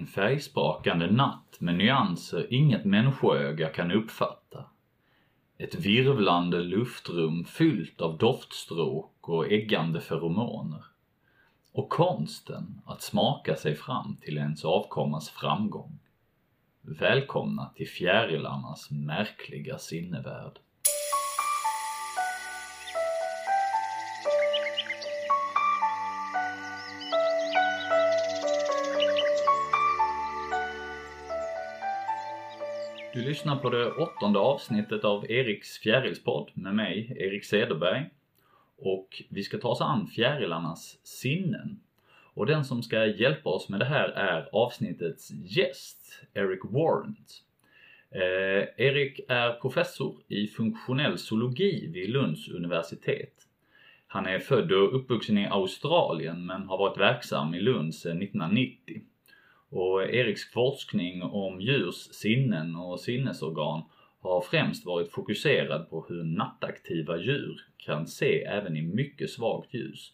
En färgsprakande natt med nyanser inget människoöga kan uppfatta. Ett virvlande luftrum fyllt av doftstråk och äggande feromoner. Och konsten att smaka sig fram till ens avkommas framgång. Välkomna till fjärilarnas märkliga sinnevärld. Du lyssnar på det åttonde avsnittet av Eriks fjärilspodd med mig, Erik Cederberg. Och vi ska ta oss an fjärilarnas sinnen. Och den som ska hjälpa oss med det här är avsnittets gäst, Eric Warrant. Eh, Erik är professor i funktionell zoologi vid Lunds universitet. Han är född och uppvuxen i Australien men har varit verksam i Lund sedan 1990. Och Eriks forskning om djurs sinnen och sinnesorgan har främst varit fokuserad på hur nattaktiva djur kan se även i mycket svagt ljus.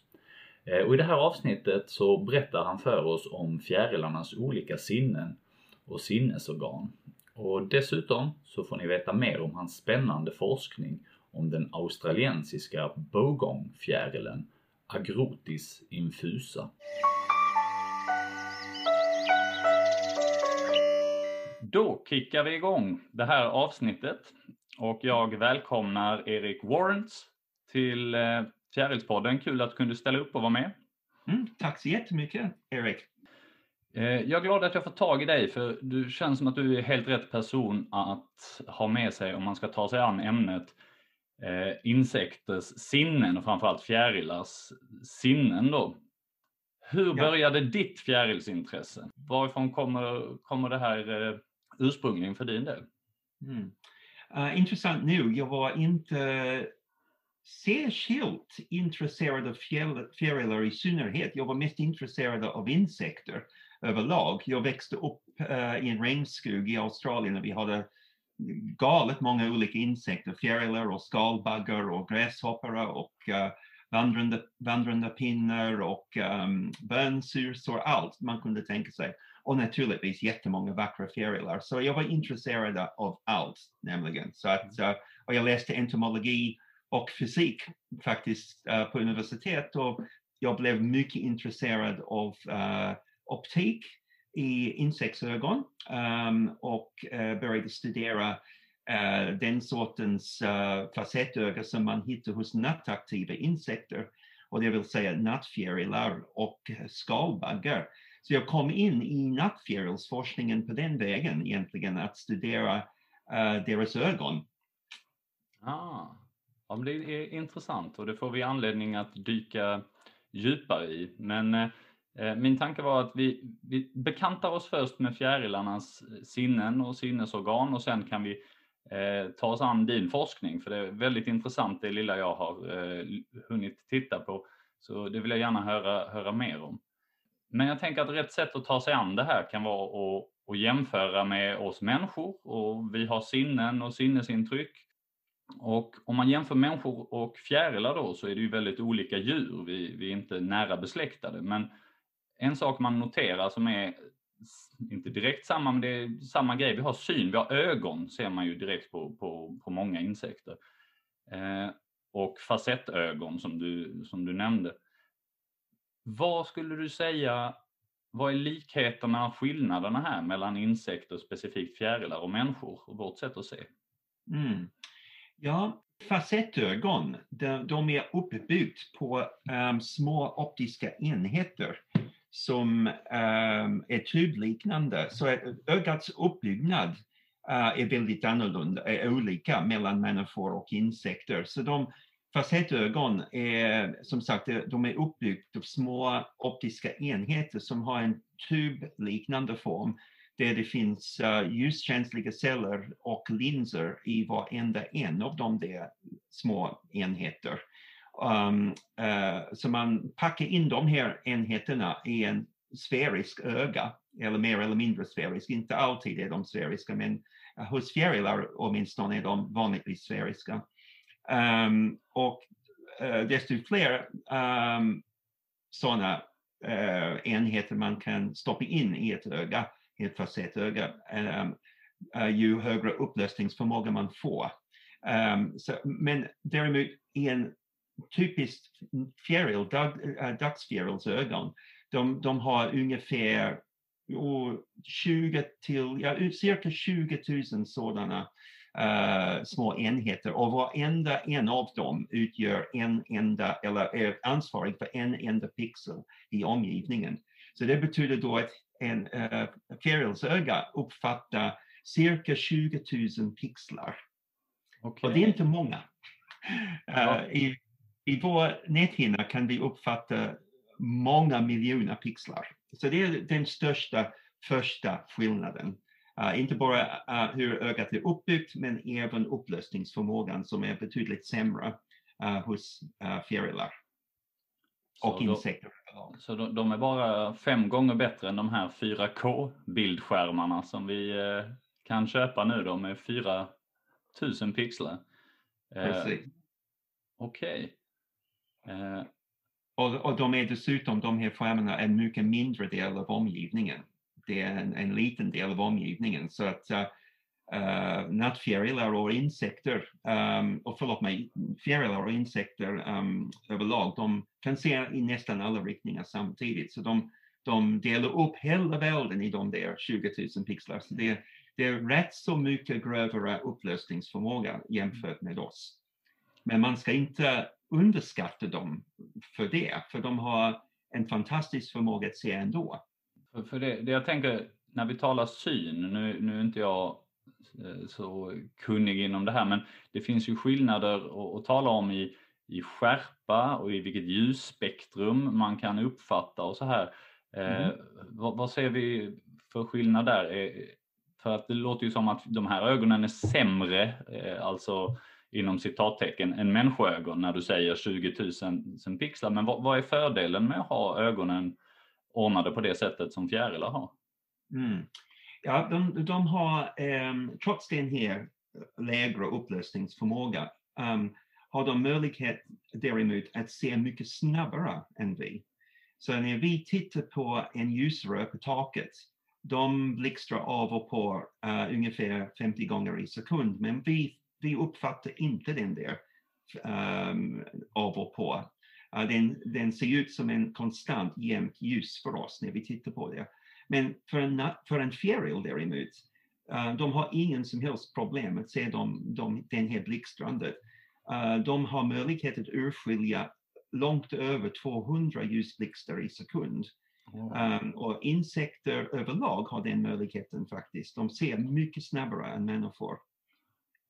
Eh, och I det här avsnittet så berättar han för oss om fjärilarnas olika sinnen och sinnesorgan. Och dessutom så får ni veta mer om hans spännande forskning om den australiensiska bogongfjärilen Agrotis infusa. Då kickar vi igång det här avsnittet och jag välkomnar Erik Warrants till eh, Fjärilspodden. Kul att du kunde ställa upp och vara med. Mm, tack så jättemycket Erik. Eh, jag är glad att jag får tag i dig för du känns som att du är helt rätt person att ha med sig om man ska ta sig an ämnet eh, insekters sinnen och framförallt fjärilars sinnen då. Hur började ja. ditt fjärilsintresse? Varifrån kommer, kommer det här ursprungligen för din del? Mm. Uh, intressant nog, jag var inte särskilt intresserad av fjärilar i synnerhet. Jag var mest intresserad av insekter överlag. Jag växte upp uh, i en regnskog i Australien och vi hade galet många olika insekter, fjärilar och skalbaggar och gräshoppare och uh, vandrande, vandrande pinnar och ehm, um, bönsursor, allt man kunde tänka sig och naturligtvis jättemånga vackra fjärilar. Så jag var intresserad av allt nämligen. Så att, uh, och jag läste entomologi och fysik faktiskt uh, på universitet och jag blev mycket intresserad av uh, optik i insektsögon um, och började studera den sortens facettöga som man hittar hos nattaktiva insekter och det vill säga nattfjärilar och skalbaggar. Så jag kom in i nattfjärilsforskningen på den vägen egentligen, att studera uh, deras ögon. Ah. Ja, men det är intressant och det får vi anledning att dyka djupare i. Men eh, eh min tanke var att vi, vi bekantar oss först med fjärilarnas eh, sinnen och sinnesorgan och sen kan vi eh, ta oss an din forskning för det är väldigt intressant det lilla jag har eh, hunnit titta på. Så det vill jag gärna höra, höra mer om. Men jag tänker att rätt sätt att ta sig an det här kan vara att, att jämföra med oss människor och vi har sinnen och sinnesintryck. Och om man jämför människor och fjärilar då så är det ju väldigt olika djur, vi, vi är inte nära besläktade. Men en sak man noterar som är inte direkt samma, men det är samma grej. Vi har syn, vi har ögon, ser man ju direkt på, på, på många insekter. Eh, och facettögon som du, som du nämnde. Vad skulle du säga, vad är likheterna och skillnaderna här mellan insekter, specifikt fjärilar och människor och vårt sätt att se? Mm. Ja, facettögon, de, de är uppbyggt på um, små optiska enheter som um, är tubliknande. Så eh, ögats uppbyggnad uh, är väldigt annorlunda, är olika mellan människor och insekter. Så de Facetögon är eh, som sagt eh, de är uppbyggda av små optiska enheter som har en tubliknande form där det finns eh, ljuskänsliga celler och linser i varenda en av de där små enheter. Um, uh, så man packar in de här enheterna i en sfärisk öga, eller mer eller mindre sfärisk. Inte alltid är de sfäriska, men hos fjärilar åtminstone är de vanligtvis sfäriska. Um, och uh, desto fler ehm, um, sådana uh, eh, enheter man kan stoppa in i ett öga, i ett facett öga, um, uh, ju högre upplösningsförmåga man får. Um, så, men däremot i en typisk fjäril, dag, uh, dagsfjärils ögon, de, de har ungefär oh, 20 till, ja, cirka 20 000 sådana uh, små enheter och varenda en av dem utgör en enda, eller är ansvarig för en enda pixel i omgivningen. Så det betyder då att en uh, fjärilsöga uppfattar cirka 20 000 pixlar. Okay. Och det är inte många. Uh, i, I vår näthinna kan vi uppfatta många miljoner pixlar. Så det är den största första skillnaden. Uh, inte bara uh, hur ögat är uppbyggt, men även upplösningsförmågan som är betydligt sämre uh, hos fjärilar och så insekter. Då, så de, de, är bara fem gånger bättre än de här 4K-bildskärmarna som vi kan köpa nu då med 4000 pixlar? Precis. Okej. Okay. Och, och de är dessutom, de här skärmarna, en mycket mindre del av omgivningen. Det är en, en liten del av omgivningen. Så att uh, uh, nattfjärilar och insekter, um, och förlåt mig, fjärilar och insekter um, överlag, de kan se i nästan alla riktningar samtidigt. Så de, de delar upp hela världen i de där 20 000 pixlar. Så det, det är rätt så mycket grövre upplösningsförmåga jämfört med oss. Men man ska inte underskatta dem för det, för de har en fantastisk förmåga att se ändå. För, för det, det jag tänker, när vi talar syn, nu, nu är inte jag eh, så kunnig inom det här, men det finns ju skillnader att, att tala om i, i skärpa och i vilket ljusspektrum man kan uppfatta och så här. Eh, mm. vad, vad, ser vi för skillnad där? För att det låter ju som att de här ögonen är sämre, eh, alltså inom citattecken en människoögon när du säger 20 000 pixlar. Men vad, vad, är fördelen med att ha ögonen ordnade på det sättet som fjärilar har? Mm. Ja, de, de har, um, trots den här lägre upplösningsförmåga, um, har de möjlighet däremot att se mycket snabbare än vi. Så när vi tittar på en ljusrör på taket, de blixtrar av och på uh, ungefär 50 gånger i sekund, men vi vi uppfattar inte den där um, av och på. Den, den ser ut som en konstant jämnt ljus för oss när vi tittar på det. Men för en, för en fjäril däremot, uh, de har ingen som helst problem att se dem, de, den här blixtrandet. Uh, de har möjlighet att urskilja långt över 200 ljusblixtar i sekund. Um, och insekter överlag har den möjligheten faktiskt. De ser mycket snabbare än människor.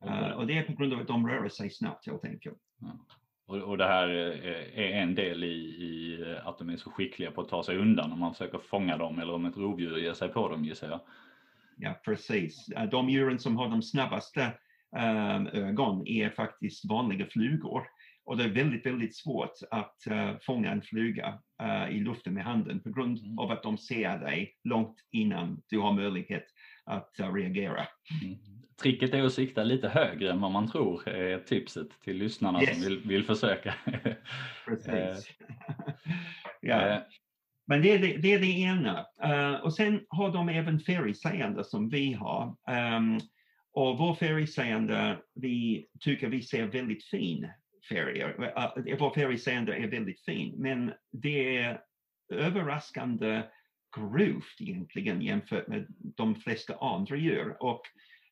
Uh, och det är på grund av att de rör sig snabbt helt enkelt. Ja. Och, och det här är en del i, i, att de är så skickliga på att ta sig undan om man försöker fånga dem eller om ett rovdjur ger sig på dem gissar jag. Ja precis. De djuren som har de snabbaste um, ögon är faktiskt vanliga flugor. Och det är väldigt, väldigt svårt att uh, fånga en fluga uh, i luften med handen på grund mm. av att de ser dig långt innan du har möjlighet att uh, reagera. Mm tricket är att sikta lite högre än vad man tror är tipset till lyssnarna yes. som vill, vill försöka. Precis. Eh, ja. Eh. Men det är det, det, är det ena. Uh, och sen har de även färgseende som vi har. Um, och vår färgseende, vi tycker vi ser väldigt fin färger. Uh, vår färgseende är väldigt fin, men det är överraskande grovt egentligen jämfört med de flesta andra djur. Och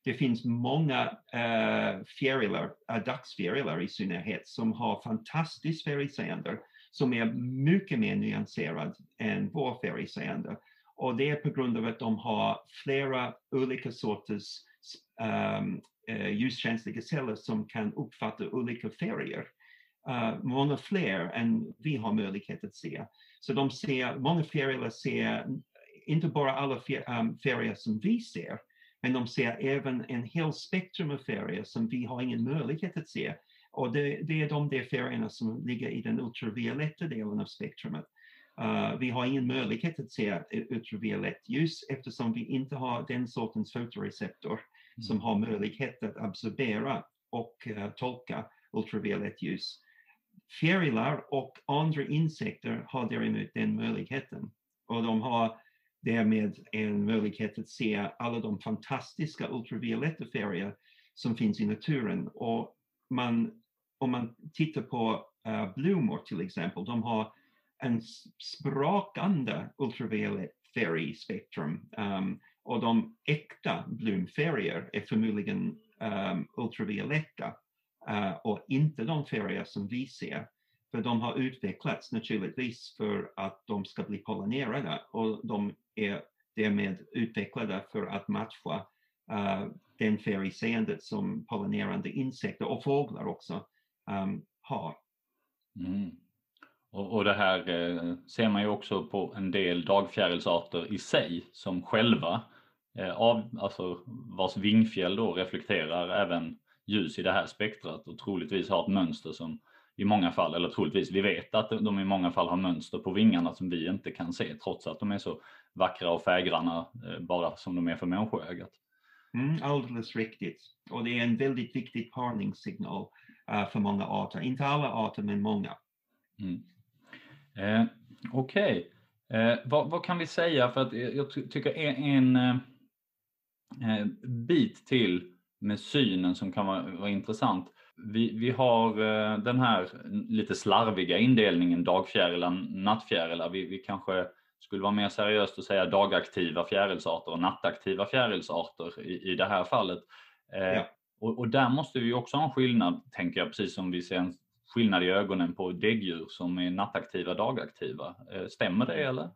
det finns många uh, fjärilar, uh, dagsfjärilar i synnerhet, som har fantastiskt färgseende som är mycket mer nyanserad än vår färgseende. Och det är på grund av att de har flera olika sorters um, uh, ljuskänsliga celler som kan uppfatta olika färger. Uh, många fler än vi har möjlighet att se. Så de ser, många fjärilar ser inte bara alla färger som vi ser, men de ser även en hel spektrum av färger som vi har ingen möjlighet att se. Och det, det är de där färgerna som ligger i den ultravioletta delen av spektrumet. Uh, vi har ingen möjlighet att se ultraviolett ljus eftersom vi inte har den sortens fotoreceptor mm. som har möjlighet att absorbera och uh, tolka ultraviolett ljus fjärilar och andra insekter har däremot den möjligheten. Och de har därmed en möjlighet att se alla de fantastiska ultravioletta färger som finns i naturen. Och man, om man tittar på uh, blommor till exempel, de har en sprakande ultraviolett färgspektrum. Um, ehm, och de äkta blomfärger är förmodligen um, ultravioletta uh, och inte de färger som vi ser. För de har utvecklats naturligtvis för att de ska bli pollinerade och de är därmed utvecklade för att matcha uh, den färgseendet som pollinerande insekter och fåglar också um, har. Mm. Och, och, det här eh, ser man ju också på en del dagfjärilsarter i sig som själva eh, av, alltså vars vingfjäll då reflekterar även ljus i det här spektrat och troligtvis har ett mönster som i många fall, eller troligtvis, vi vet att de i många fall har mönster på vingarna som vi inte kan se trots att de är så vackra och färggranna eh, bara som de är för människoögat. Mm, alldeles riktigt. Och det är en väldigt viktig parningssignal uh, för många arter. Inte alla arter, men många. Mm. Eh, Okej, okay. eh, vad, vad, kan vi säga för att jag tycker en, en eh, bit till med synen som kan vara, vara intressant. Vi, vi har eh, den här lite slarviga indelningen dagfjärilar, nattfjärilar. Vi, vi kanske skulle vara mer seriöst att säga dagaktiva fjärilsarter och nattaktiva fjärilsarter i, i det här fallet. Eh, ja. och, och, där måste vi också ha en skillnad, tänker jag, precis som vi ser en skillnad i ögonen på däggdjur som är nattaktiva dagaktiva. Eh, stämmer det eller?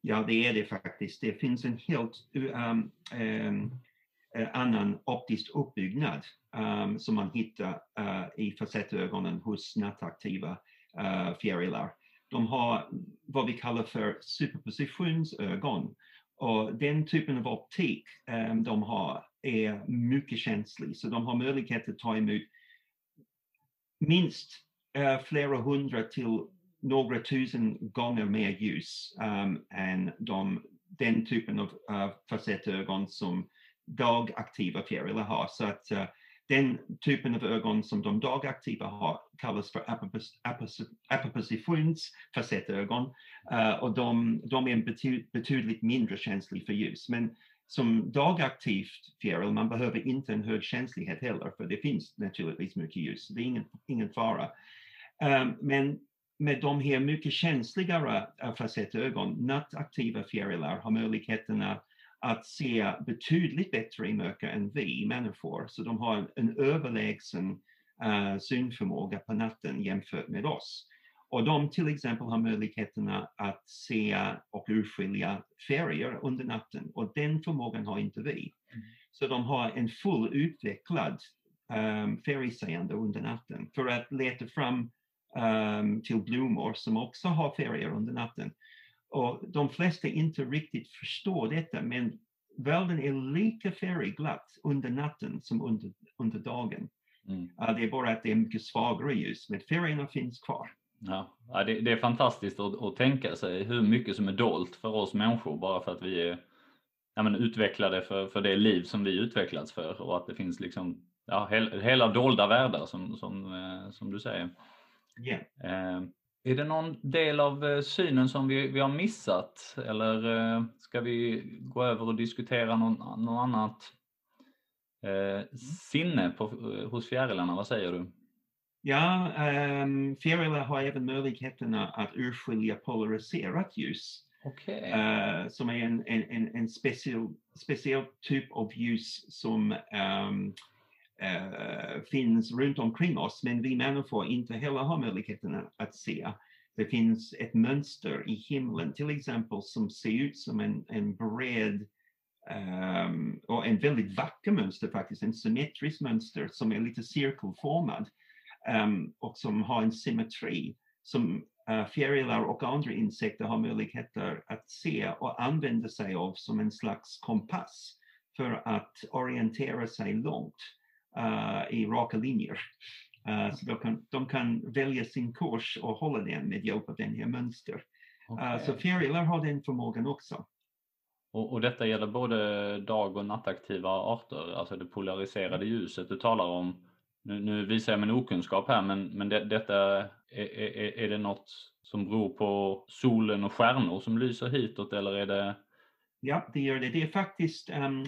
Ja, det är det faktiskt. Det finns en helt um, um, Eh, annan optisk uppbyggnad um, som man hittar uh, i facettögonen hos nattaktiva uh, eh, fjärilar. De har vad vi kallar för superpositionsögon och den typen av optik um, de har är mycket känslig så de har möjlighet att ta emot minst uh, flera hundra till några tusen gånger mer ljus um, än de, den typen av uh, facettögon som dagaktiva fjärilar har. Så att uh, den typen av ögon som de dagaktiva har kallas för apoppositionsfacettögon uh, eh, och de, de är betydligt mindre känsliga för ljus. Men som dagaktivt fjäril, man behöver inte en hög känslighet heller, för det finns naturligtvis mycket ljus, det är ingen, ingen fara. Um, men med de här mycket känsligare facettögon, nattaktiva fjärilar har möjligheterna att se betydligt bättre i mörker än vi människor. Så de har en, en överlägsen uh, synförmåga på natten jämfört med oss. Och de till exempel har möjligheterna att se och urskilja färger under natten och den förmågan har inte vi. Mm. Så de har en fullutvecklad um, färgseende under natten för att leta fram um, till blommor som också har färger under natten. Och de flesta inte riktigt förstår detta men världen är lika färgglatt under natten som under, under dagen. Mm. Uh, det är bara att det är mycket svagare ljus men färgerna finns kvar. Ja, det, det är fantastiskt att, att, tänka sig hur mycket som är dolt för oss människor bara för att vi är ja, men, utvecklade för, för det liv som vi utvecklats för och att det finns liksom ja, hel, hela dolda världar som, som, eh, som du säger. Yeah. Eh, är det någon del av eh, synen som vi, vi har missat eller eh, ska vi gå över och diskutera någon, någon annat eh, sinne på, hos fjärilarna? Vad säger du? Ja, um, fjärilar har även möjligheterna att urskilja polariserat ljus. Okay. Uh, eh, som är en, en, en speciell, speciell typ av ljus som um, Eh, finns runt omkring oss, men vi människor inte heller har möjligheten att se. Det finns ett mönster i himlen till exempel som ser ut som en, en bred um, och en väldigt vacker mönster faktiskt, en symmetrisk mönster som är lite cirkelformad um, och som har en symmetri som uh, fjärilar och andra insekter har möjligheter att se och använda sig av som en slags kompass för att orientera sig långt uh, i raka linjer. Uh, så de kan, de kan välja sin kurs och hålla den med hjälp av den här mönster. Okay. så fjärilar har den förmågan också. Och, och, detta gäller både dag och nattaktiva arter, alltså det polariserade ljuset du talar om nu, nu visar jag min okunskap här men, men det, detta är, är, är det något som beror på solen och stjärnor som lyser hitåt eller är det? Ja, det gör det. Det är faktiskt um,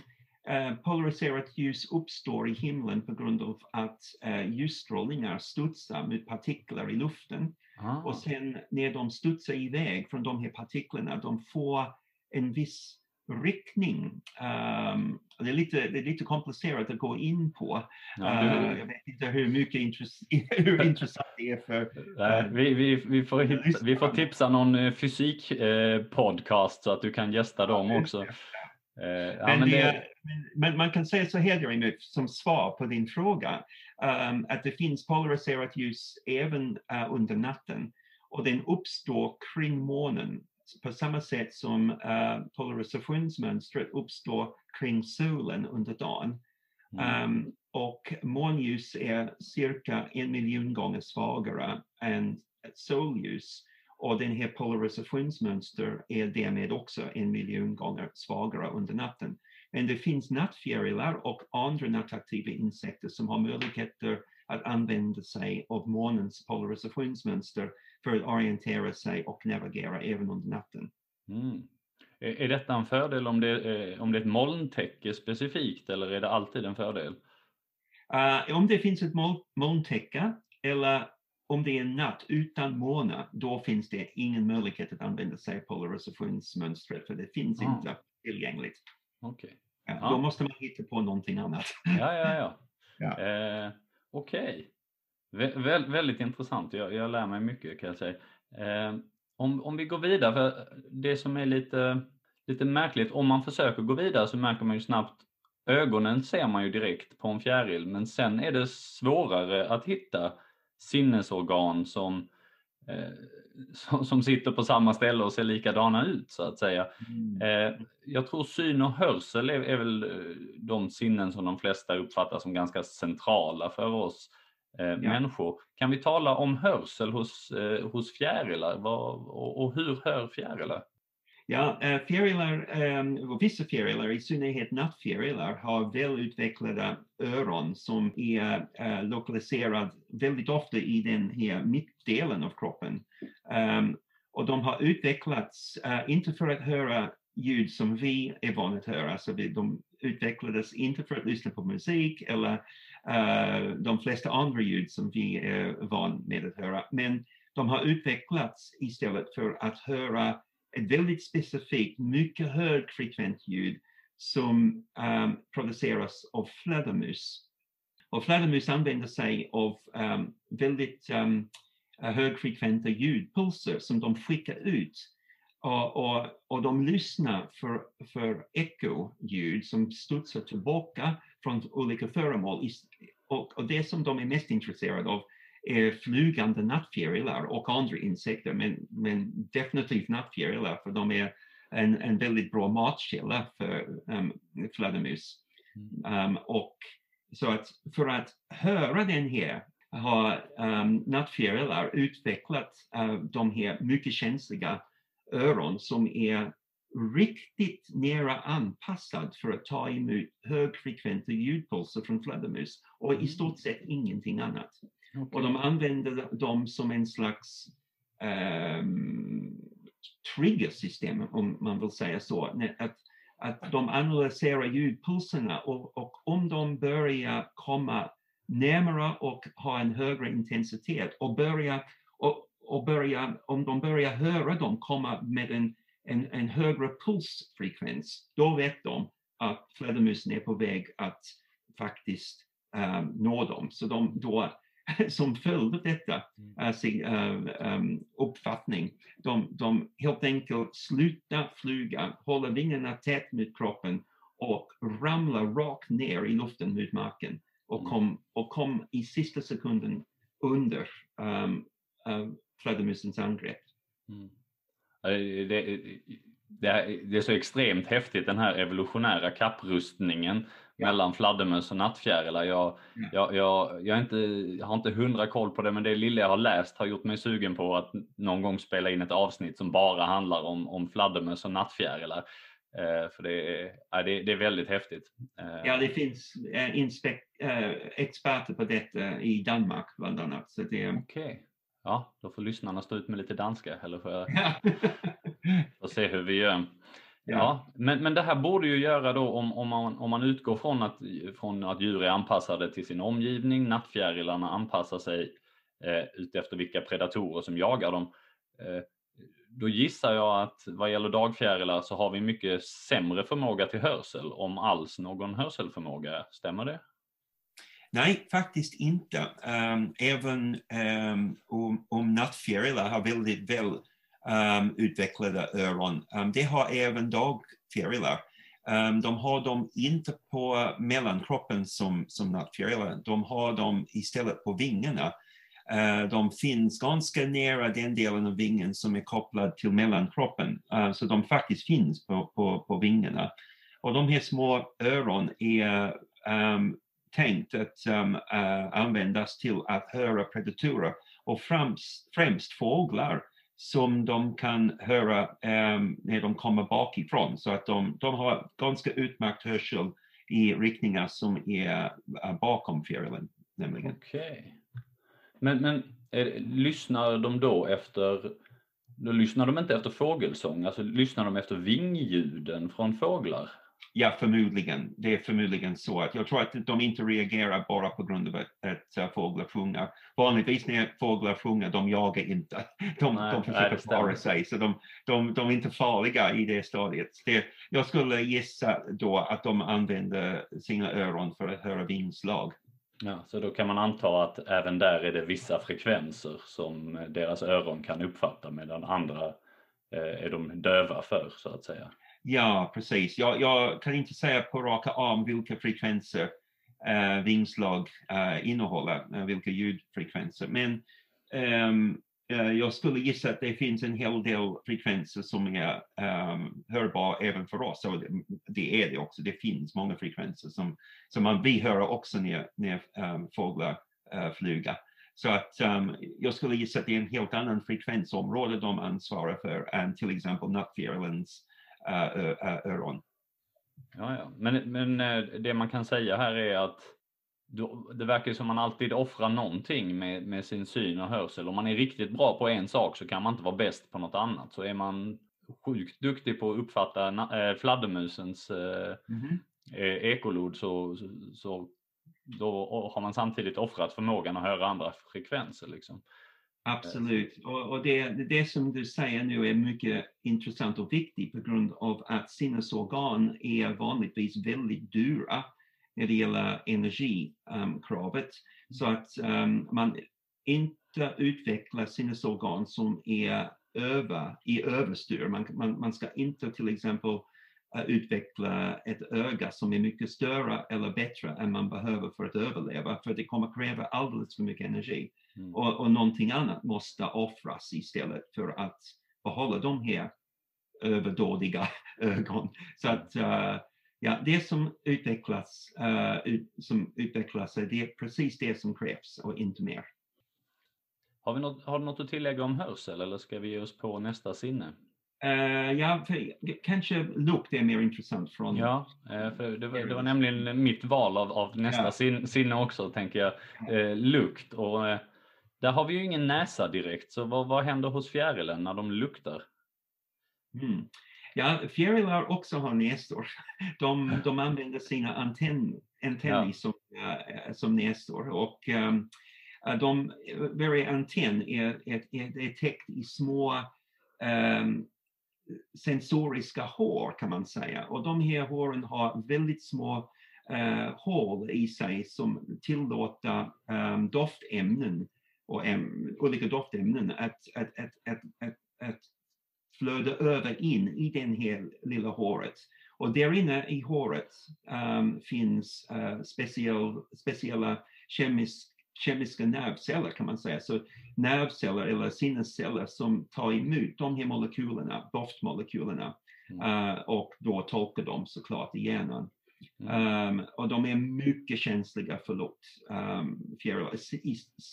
polariserat ljus uppstår i himlen på grund av att uh, ljusstrålningar studsar mot partiklar i luften. Ah, Och sen när de studsar iväg från de här partiklarna, de får en viss riktning. Um, det, är lite, det är lite komplicerat att gå in på. ja, Uh, jag vet inte hur mycket intress hur intressant det är för nej, vi, vi, vi, får hitta, vi får tipsa någon eh, fysik eh, podcast så att du kan gästa dem också. Eh, ja, Men, men det, men, man kan säga så här Jeremy, som svar på din fråga, um, att det finns polariserat ljus även uh, under natten och den uppstår kring månen på samma sätt som uh, polarisationsmönstret uppstår kring solen under dagen. mm, Um, och månljus är cirka en miljon gånger svagare än solljus. Och den här polarisationsmönster är därmed också en miljon gånger svagare under natten. Men det finns nattfjärilar och andra nattaktiva insekter som har möjligheter att använda sig av månens polarisationsmönster för att orientera sig och navigera även under natten. mm. Är, detta en fördel om det, är- om det är ett molntäcke specifikt eller är det alltid en fördel? Uh, om det finns ett mol- molntäcke eller om det är en natt utan måne, då finns det ingen möjlighet att använda sig av polarisationsmönstret, för det finns Ah. inte tillgängligt. Okej. Ja, Ja. Då måste man hitta på någonting annat. Ja, ja, ja. Ja. Eh, Okej. Vä- väl, väldigt intressant. Jag, jag lär mig mycket kan jag säga. Eh, om, om vi går vidare, för det som är lite, lite märkligt, om man försöker gå vidare så märker man ju snabbt ögonen ser man ju direkt på en fjäril, men sen är det svårare att hitta sinnesorgan som, eh, som, som sitter på samma ställe och ser likadana ut så att säga. Eh, jag tror syn och hörsel är, är väl eh, de sinnen som de flesta uppfattar som ganska centrala för oss eh, människor. Kan vi tala om hörsel hos, eh, hos fjärilar Vad, och, och hur hör fjärilar? Ja, eh, fjärilar, ehm, och vissa fjärilar, i synnerhet nattfjärilar, har välutvecklade öron som är eh, lokaliserade väldigt ofta i den här mittdelen av kroppen. Ehm, och de har utvecklats, eh, inte för att höra ljud som vi är vana att höra, så vi, de utvecklades inte för att lyssna på musik eller de flesta andra ljud som vi är vana med att höra, men de har utvecklats istället för att höra ett väldigt specifikt, mycket högfrekvent ljud som um, produceras av fladdermus. Och fladdermus använder sig av um, väldigt um, högfrekventa ljudpulser som de skickar ut. Och, och, och de lyssnar för, för ekoljud som studsar tillbaka från olika föremål. Och, och det som de är mest intresserade av är flygande nattfjärilar och andra insekter, men, men definitivt nattfjärilar för de är en, en väldigt bra matkälla för um, fladdermus. Um, och så att för att höra den här har um, nattfjärilar utvecklat uh, de här mycket känsliga öron som är riktigt nära anpassad för att ta emot högfrekventa ljudpulser från fladdermus och i stort sett ingenting annat. Och de använder dem som en slags um, triggersystem, om man vill säga så. Att, att de analyserar ljudpulserna och, och om de börjar komma närmare och ha en högre intensitet och börja, och, och börja, om de börjar höra dem komma med en, en, en högre pulsfrekvens, då vet de att fladdermusen är på väg att faktiskt um, nå dem. Så de då som följd av detta uh, sin, um, uppfattning. De, de helt enkelt slutar flyga, håller vingarna tätt mot kroppen och ramlar rakt ner i luften mot marken och kom, och kom i sista sekunden under um, uh, fladdermusens angrepp. Mm. Det, det, det, är, det är så extremt häftigt den här evolutionära kapprustningen ja. mellan fladdermöss och nattfjärilar. Jag, ja. jag, jag, jag, inte, jag har inte hundra koll på det men det lilla jag har läst har gjort mig sugen på att någon gång spela in ett avsnitt som bara handlar om, om fladdermöss och nattfjärilar. Uh, för det är, uh, det, det, är väldigt häftigt. Uh, ja, det finns experter på detta i Danmark bland annat. Så det, okay. Ja, då får lyssnarna stå ut med lite danska eller får jag Ja. se hur vi gör. Ja. Men, men det här borde ju göra då om, om, man, om man utgår från att, från att djur är anpassade till sin omgivning, nattfjärilarna anpassar sig eh, utefter vilka predatorer som jagar dem. Eh, då gissar jag att vad gäller dagfjärilar så har vi mycket sämre förmåga till hörsel, om alls någon hörselförmåga. Stämmer det? Nej, faktiskt inte. Um, även um, om, om nattfjärilar har väldigt väl um, utvecklade öron. Um, det har även dagfjärilar. Um, de har dem inte på mellankroppen som, som nattfjärilar, de har dem istället på vingarna. Uh, de finns ganska nära den delen av vingen som är kopplad till mellankroppen, uh, så de faktiskt finns på, på, på vingarna. Och de här små öron är um, tänkt att um, uh, användas till att höra predatorer och främst, främst fåglar som de kan höra um, när de kommer bakifrån. Så att de, de har ganska utmärkt hörsel i riktningar som är uh, bakom fjärilen. Nämligen. Okay. Men, men är, lyssnar de då efter, då lyssnar de inte efter fågelsång, alltså lyssnar de efter vingljuden från fåglar? Ja, förmodligen. Det är förmodligen så att jag tror att de inte reagerar bara på grund av att, att uh, fåglar sjunger. Vanligtvis när fåglar sjunger, de jagar inte. De, Nej, de försöker klara sig, så de, de, de är inte farliga i det stadiet. Det, jag skulle gissa då att de använder sina öron för att höra vingslag. Ja, så då kan man anta att även där är det vissa frekvenser som deras öron kan uppfatta medan andra eh, är de döva för så att säga. Ja, precis. Jag, jag kan inte säga på raka arm vilka frekvenser eh, vingslag eh, innehåller, eh, vilka ljudfrekvenser. Men ehm, eh, jag skulle gissa att det finns en hel del frekvenser som är ehm, um, hörbara även för oss. Och det, det är det också. Det finns många frekvenser som, som man, vi hör också när, när um, fåglar eh, uh, flyger. Så att um, jag skulle gissa att det är en helt annan frekvensområde de ansvarar för än till exempel nattfjärilens öron. Ja, ja. Men, men eh, det man kan säga här är att det verkar som man alltid offrar någonting med, med sin syn och hörsel. Om man är riktigt bra på en sak så kan man inte vara bäst på något annat. Så är man sjukt duktig på att uppfatta eh, fladdermusens eh, eh, ekolod så, så, så då har man samtidigt offrat förmågan att höra andra frekvenser. Liksom. Absolut. Och, och det, det som du säger nu är mycket intressant och viktigt på grund av att sinnesorgan är vanligtvis väldigt dyra när det gäller energikravet. Så att um, man inte utvecklar sinnesorgan som är över, i överstyr. Man, man, man ska inte till exempel uh, utveckla ett öga som är mycket större eller bättre än man behöver för att överleva, för det kommer kräva alldeles för mycket energi. Mm. Och, och någonting annat måste offras istället för att behålla de här överdådiga ögon. Så att uh, ja, det som utvecklas, uh, ut, som utvecklas det är precis det som krävs och inte mer. Har, vi något, har du något att tillägga om hörsel eller ska vi ge oss på nästa sinne? Uh, ja, för, kanske lukt är mer intressant från... Ja, för det var, det var nämligen mitt val av, av nästa Ja. sin, sinne också, tänker jag. Lukt. Och, där har vi ju ingen näsa direkt, så vad, vad händer hos fjärilen när de luktar? Mm. Ja, fjärilar också har näsor. De, de använder sina antenn, antenner Ja. som, uh, som näsor. Och um, de, varje antenn är, är, är, är täckt i små um, sensoriska hår kan man säga. Och de här håren har väldigt små uh, hål i sig som tillåter um, doftämnen och äm, olika doftämnen att, att, att, att, att, att flöda över in i den här lilla håret. Och där inne i håret um, finns uh, speciell, speciella kemisk, kemiska nervceller kan man säga. Så nervceller eller sinnesceller som tar emot de här molekylerna, doftmolekylerna uh, och då tolkar dem såklart i hjärnan. Mm. Um, och de är mycket känsliga för lukt, um, fjärilar,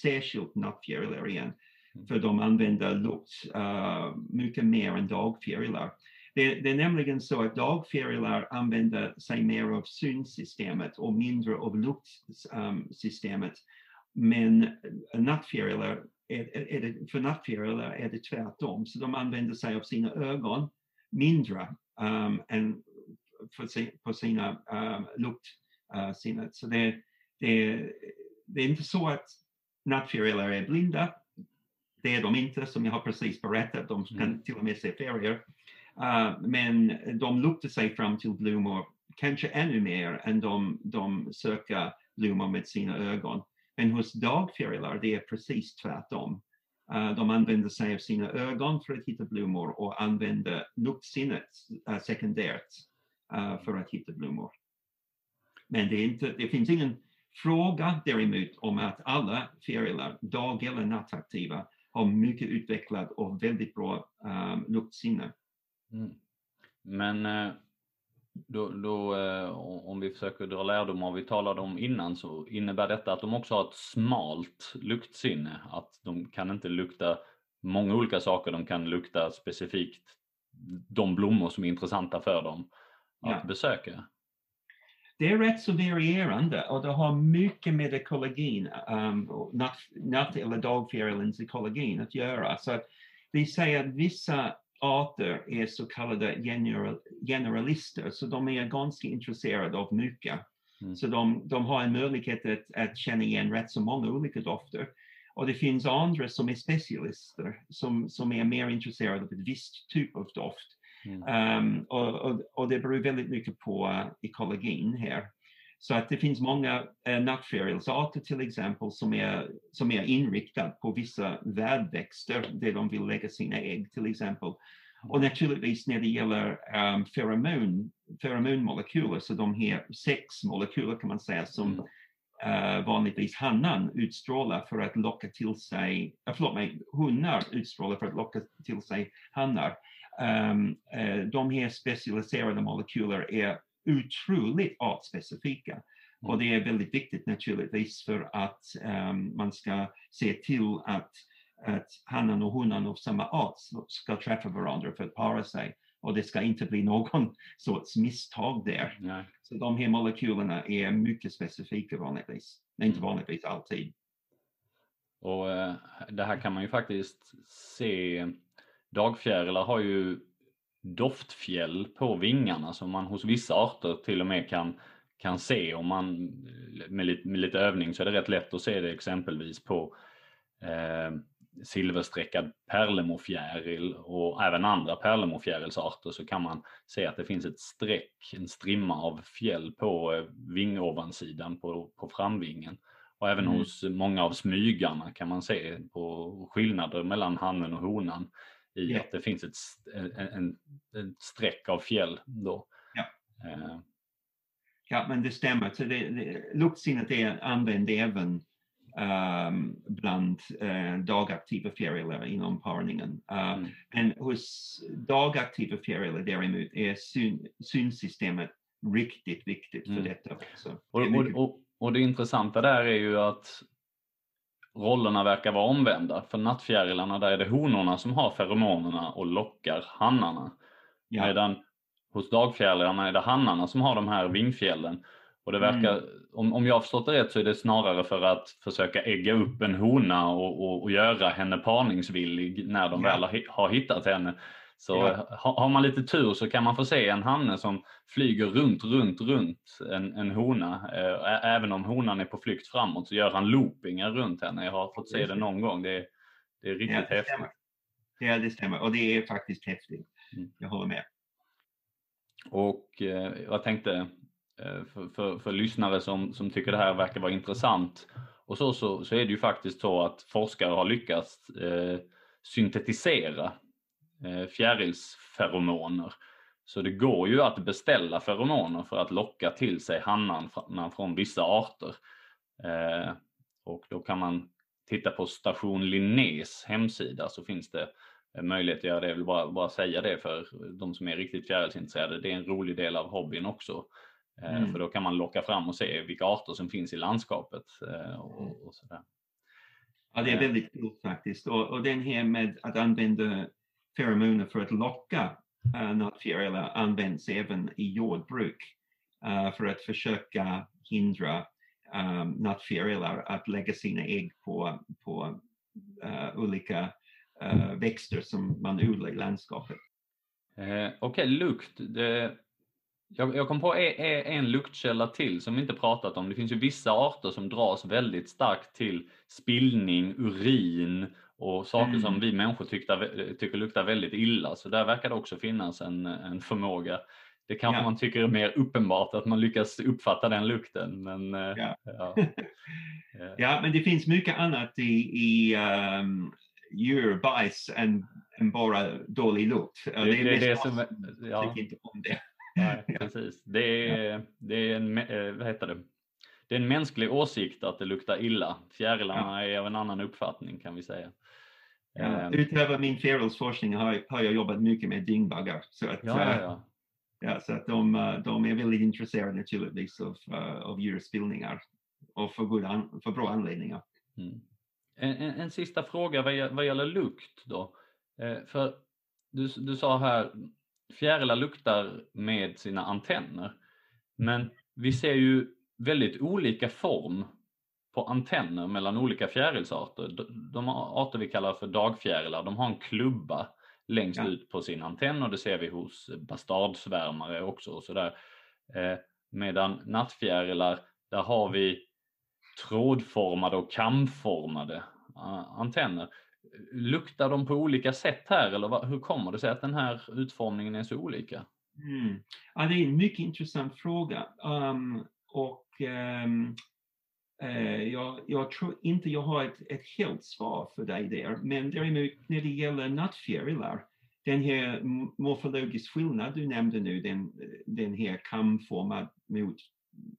särskilt nattfjärilar igen. Mm. För de använder lukt uh, mycket mer än dagfjärilar. Det, det är nämligen så att dagfjärilar använder sig mer av synsystemet och mindre av luktsystemet. Men nattfjärilar är, är det, för nattfjärilar är det tvärtom, så de använder sig av sina ögon mindre um, än för, på sina um, luktsinnet. Så det, det, det är inte så att nattfjärilar är blinda. Det är de inte, som jag har precis berättat. De kan mm. till och med se färger. Uh, men de luktar sig fram till blommor, kanske ännu mer än de, de söker blommor med sina ögon. Men hos dagfjärilar det är precis tvärtom. Uh, de använder sig av sina ögon för att hitta blommor och använder luktsinnet uh, sekundärt Eh, för att hitta blommor. Men det, inte, det, finns ingen fråga däremot om att alla fjärilar, dag eller nattaktiva, har mycket utvecklat och väldigt bra um, luktsinne. Mm. Men eh, då, då, om vi försöker dra lärdom av vad vi talade om innan så innebär detta att de också har ett smalt luktsinne. Att de kan inte lukta många olika saker, de kan lukta specifikt de blommor som är intressanta för dem att ja. besöka. Det är rätt så varierande och det har mycket med ekologin, um, natt, natt eller dagfjärilens ekologin att göra. Så att vi säger att vissa arter är så kallade general, generalister, så de är ganska intresserade av mycket. Mm. Så de, de, har en möjlighet att, att känna igen rätt så många olika dofter. Och det finns andra som är specialister, som, som är mer intresserade av ett visst typ av doft. Mm. Um, och, och, och, det beror väldigt mycket på uh, ekologin här. Så att det finns många eh, nattfjärilsarter till exempel som är, som är inriktade på vissa värdväxter där de vill lägga sina ägg till exempel. Och naturligtvis när det gäller um, feromon, feromonmolekyler, så de här sex molekyler kan man säga som eh, vanligtvis hannan utstrålar för att locka till sig, uh, förlåt mig, hundar utstrålar för att locka till sig hannar. Um, eh, de här specialiserade molekyler är otroligt artspecifika. Och det är väldigt viktigt naturligtvis för att um, man ska se till att, att hannen och honan av samma art ska träffa varandra för att para sig. Och det ska inte bli någon sorts misstag där. Nej. Så de här molekylerna är mycket specifika vanligtvis, men inte mm. vanligtvis alltid. Och eh, det här kan man ju faktiskt se. Dagfjärilar har ju doftfjäll på vingarna som man hos vissa arter till och med kan, kan se om man med lite, med lite övning så är det rätt lätt att se det exempelvis på eh, silverstreckad pärlemorfjäril och även andra pärlemorfjärilsarter så kan man se att det finns ett streck, en strimma av fjäll på eh, vingovansidan på, på framvingen. Och även mm. hos många av smygarna kan man se på skillnader mellan hannen och honan i ja. att det finns ett en, en, streck av fjäll då. Ja, uh. ja men det stämmer. Så det, det, luktsinnet är använd även um, bland uh, dagaktiva fjärilar inom parningen. Uh, mm. Men hos dagaktiva fjärilar däremot är syn, synsystemet riktigt viktigt för mm. detta. Så och, det och, och det intressanta där är ju att rollerna verkar vara omvända. För nattfjärilarna där är det honorna som har feromonerna och lockar hannarna. Ja. Medan hos dagfjärilarna är det hannarna som har de här vingfjällen. Och det verkar, mm. om, om jag har förstått det rätt så är det snarare för att försöka ägga upp en hona och, och, och göra henne parningsvillig när de ja. väl har, har hittat henne. Så ja. har man lite tur så kan man få se en hanne som flyger runt, runt, runt en, en hona. Även om honan är på flykt framåt så gör han loopingar runt henne. Jag har fått se det någon gång. Det är, det är riktigt ja, det häftigt. Stämmer. Ja, det stämmer och det är faktiskt häftigt. Mm. Jag håller med. Och eh, jag tänkte eh, Eh, för, för, för, lyssnare som, som tycker det här verkar vara intressant och så, så, så är det ju faktiskt så att forskare har lyckats eh, syntetisera Eh, fjärilsferomoner. Så det går ju att beställa feromoner för att locka till sig hannarna från vissa arter. Eh, och då kan man titta på station Linnés hemsida så finns det eh, möjlighet att göra det. Jag vill bara, bara säga det för de som är riktigt fjärilsintresserade. Det är en rolig del av hobbyn också. Eh, mm. För då kan man locka fram och se vilka arter som finns i landskapet. Och, och sådär. Ja, det är väldigt kul faktiskt. Och, och den här med att använda feromoner för att locka uh, nattfjärilar används även i jordbruk uh, för att försöka hindra um, nattfjärilar att lägga sina ägg på, på uh, olika uh, växter som man odlar i landskapet. Eh, Okej, okay, lukt. Det, jag, jag kom på en, en luktkälla till som vi inte pratat om. Det finns ju vissa arter som dras väldigt starkt till spillning, urin och saker mm. som vi människor tyckte, tycker luktar väldigt illa. Så där verkar det också finnas en, en förmåga. Det kanske ja. man tycker är mer uppenbart att man lyckas uppfatta den lukten. Men, eh, ja. Ja. ja men det finns mycket annat i, i um, djurbajs än, än bara dålig lukt. Det, det är det, det som, ja. inte om det. Nej, precis. Det är, det är en, eh, vad heter det? Det är en mänsklig åsikt att det luktar illa. Fjärilarna är av en annan uppfattning kan vi säga. Ja, ehm. utöver min fjärilsforskning har, har jag jobbat mycket med dyngbaggar. Så att, ja, ja, ja. ja, så att de, eh, de är väldigt intresserade naturligtvis av, av djurspillningar och för, god an, för bra anledningar. Mm. En, en, en, sista fråga vad, vad gäller lukt då. Eh, för du, du sa här, fjärilar luktar med sina antenner. Men vi ser ju väldigt olika form på antenner mellan olika fjärilsarter. De, arter vi kallar för dagfjärilar, de har en klubba längst ja. ut på sin antenn och det ser vi hos bastardsvärmare också. Och sådär. Eh, medan nattfjärilar, där har vi trådformade och kamformade uh, antenner. Luktar de på olika sätt här eller hur kommer det sig att den här utformningen är så olika? Mm. Ja, det är en mycket intressant fråga. Um, och um, uh, jag, jag, tror inte jag har ett, ett helt svar för dig där, men däremot när det gäller nattfjärilar, den här morfologisk skillnad du nämnde nu, den, den här kamformad mot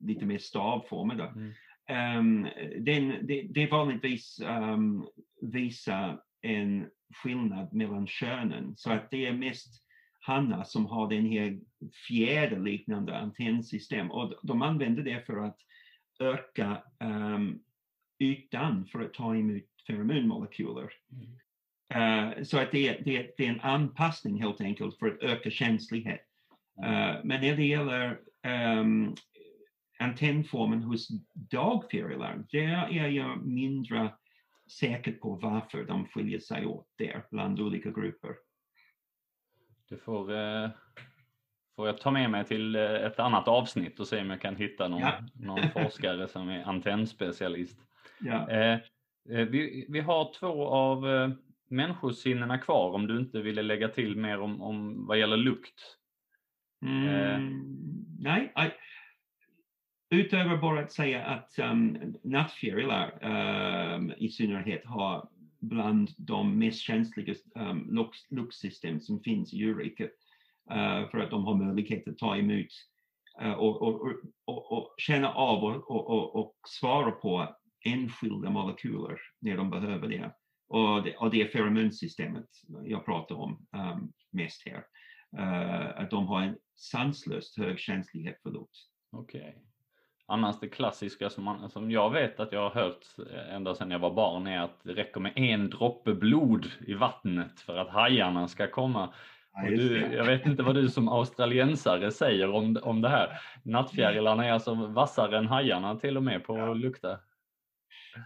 lite mer stavformade, mm. um, den, det, det vanligtvis um, visar en skillnad mellan könen. Så att det är mest hannar som har den här fjäderliknande antennsystem och de använder det för att öka um, ytan för att ta emot feromonmolekyler. Mm. Uh, så att det är, det, det är en anpassning helt enkelt för att öka känslighet. Uh, men när det gäller um, antennformen hos dagfjärilar, där är jag mindre säker på varför de skiljer sig åt där bland olika grupper. Du får, eh, får jag ta med mig till eh, ett annat avsnitt och se om jag kan hitta någon, ja. någon forskare som är antennspecialist. Ja. Eh, eh, vi, vi har två av eh, människosinnena kvar om du inte ville lägga till mer om, om vad gäller lukt. Mm, eh. nej, utöver bara att säga att um, nattfjärilar um, i synnerhet har bland de mest känsliga um, luktsystem som finns i djurriket uh, för att de har möjlighet att ta emot uh, och, och, och, och, känna av och, och, svara på enskilda molekyler när de behöver det. Och det, och det är feromonsystemet jag pratar om um, mest här. Uh, att de har en sanslöst hög känslighet för lukt. Okej. Okay. Annars det klassiska som, man, som jag vet att jag har hört ända sedan jag var barn är att det räcker med en droppe blod i vattnet för att hajarna ska komma. Ja, du, jag vet inte vad du som australiensare säger om, om det här. Nattfjärilarna är alltså vassare än hajarna till och med på ja. att lukta.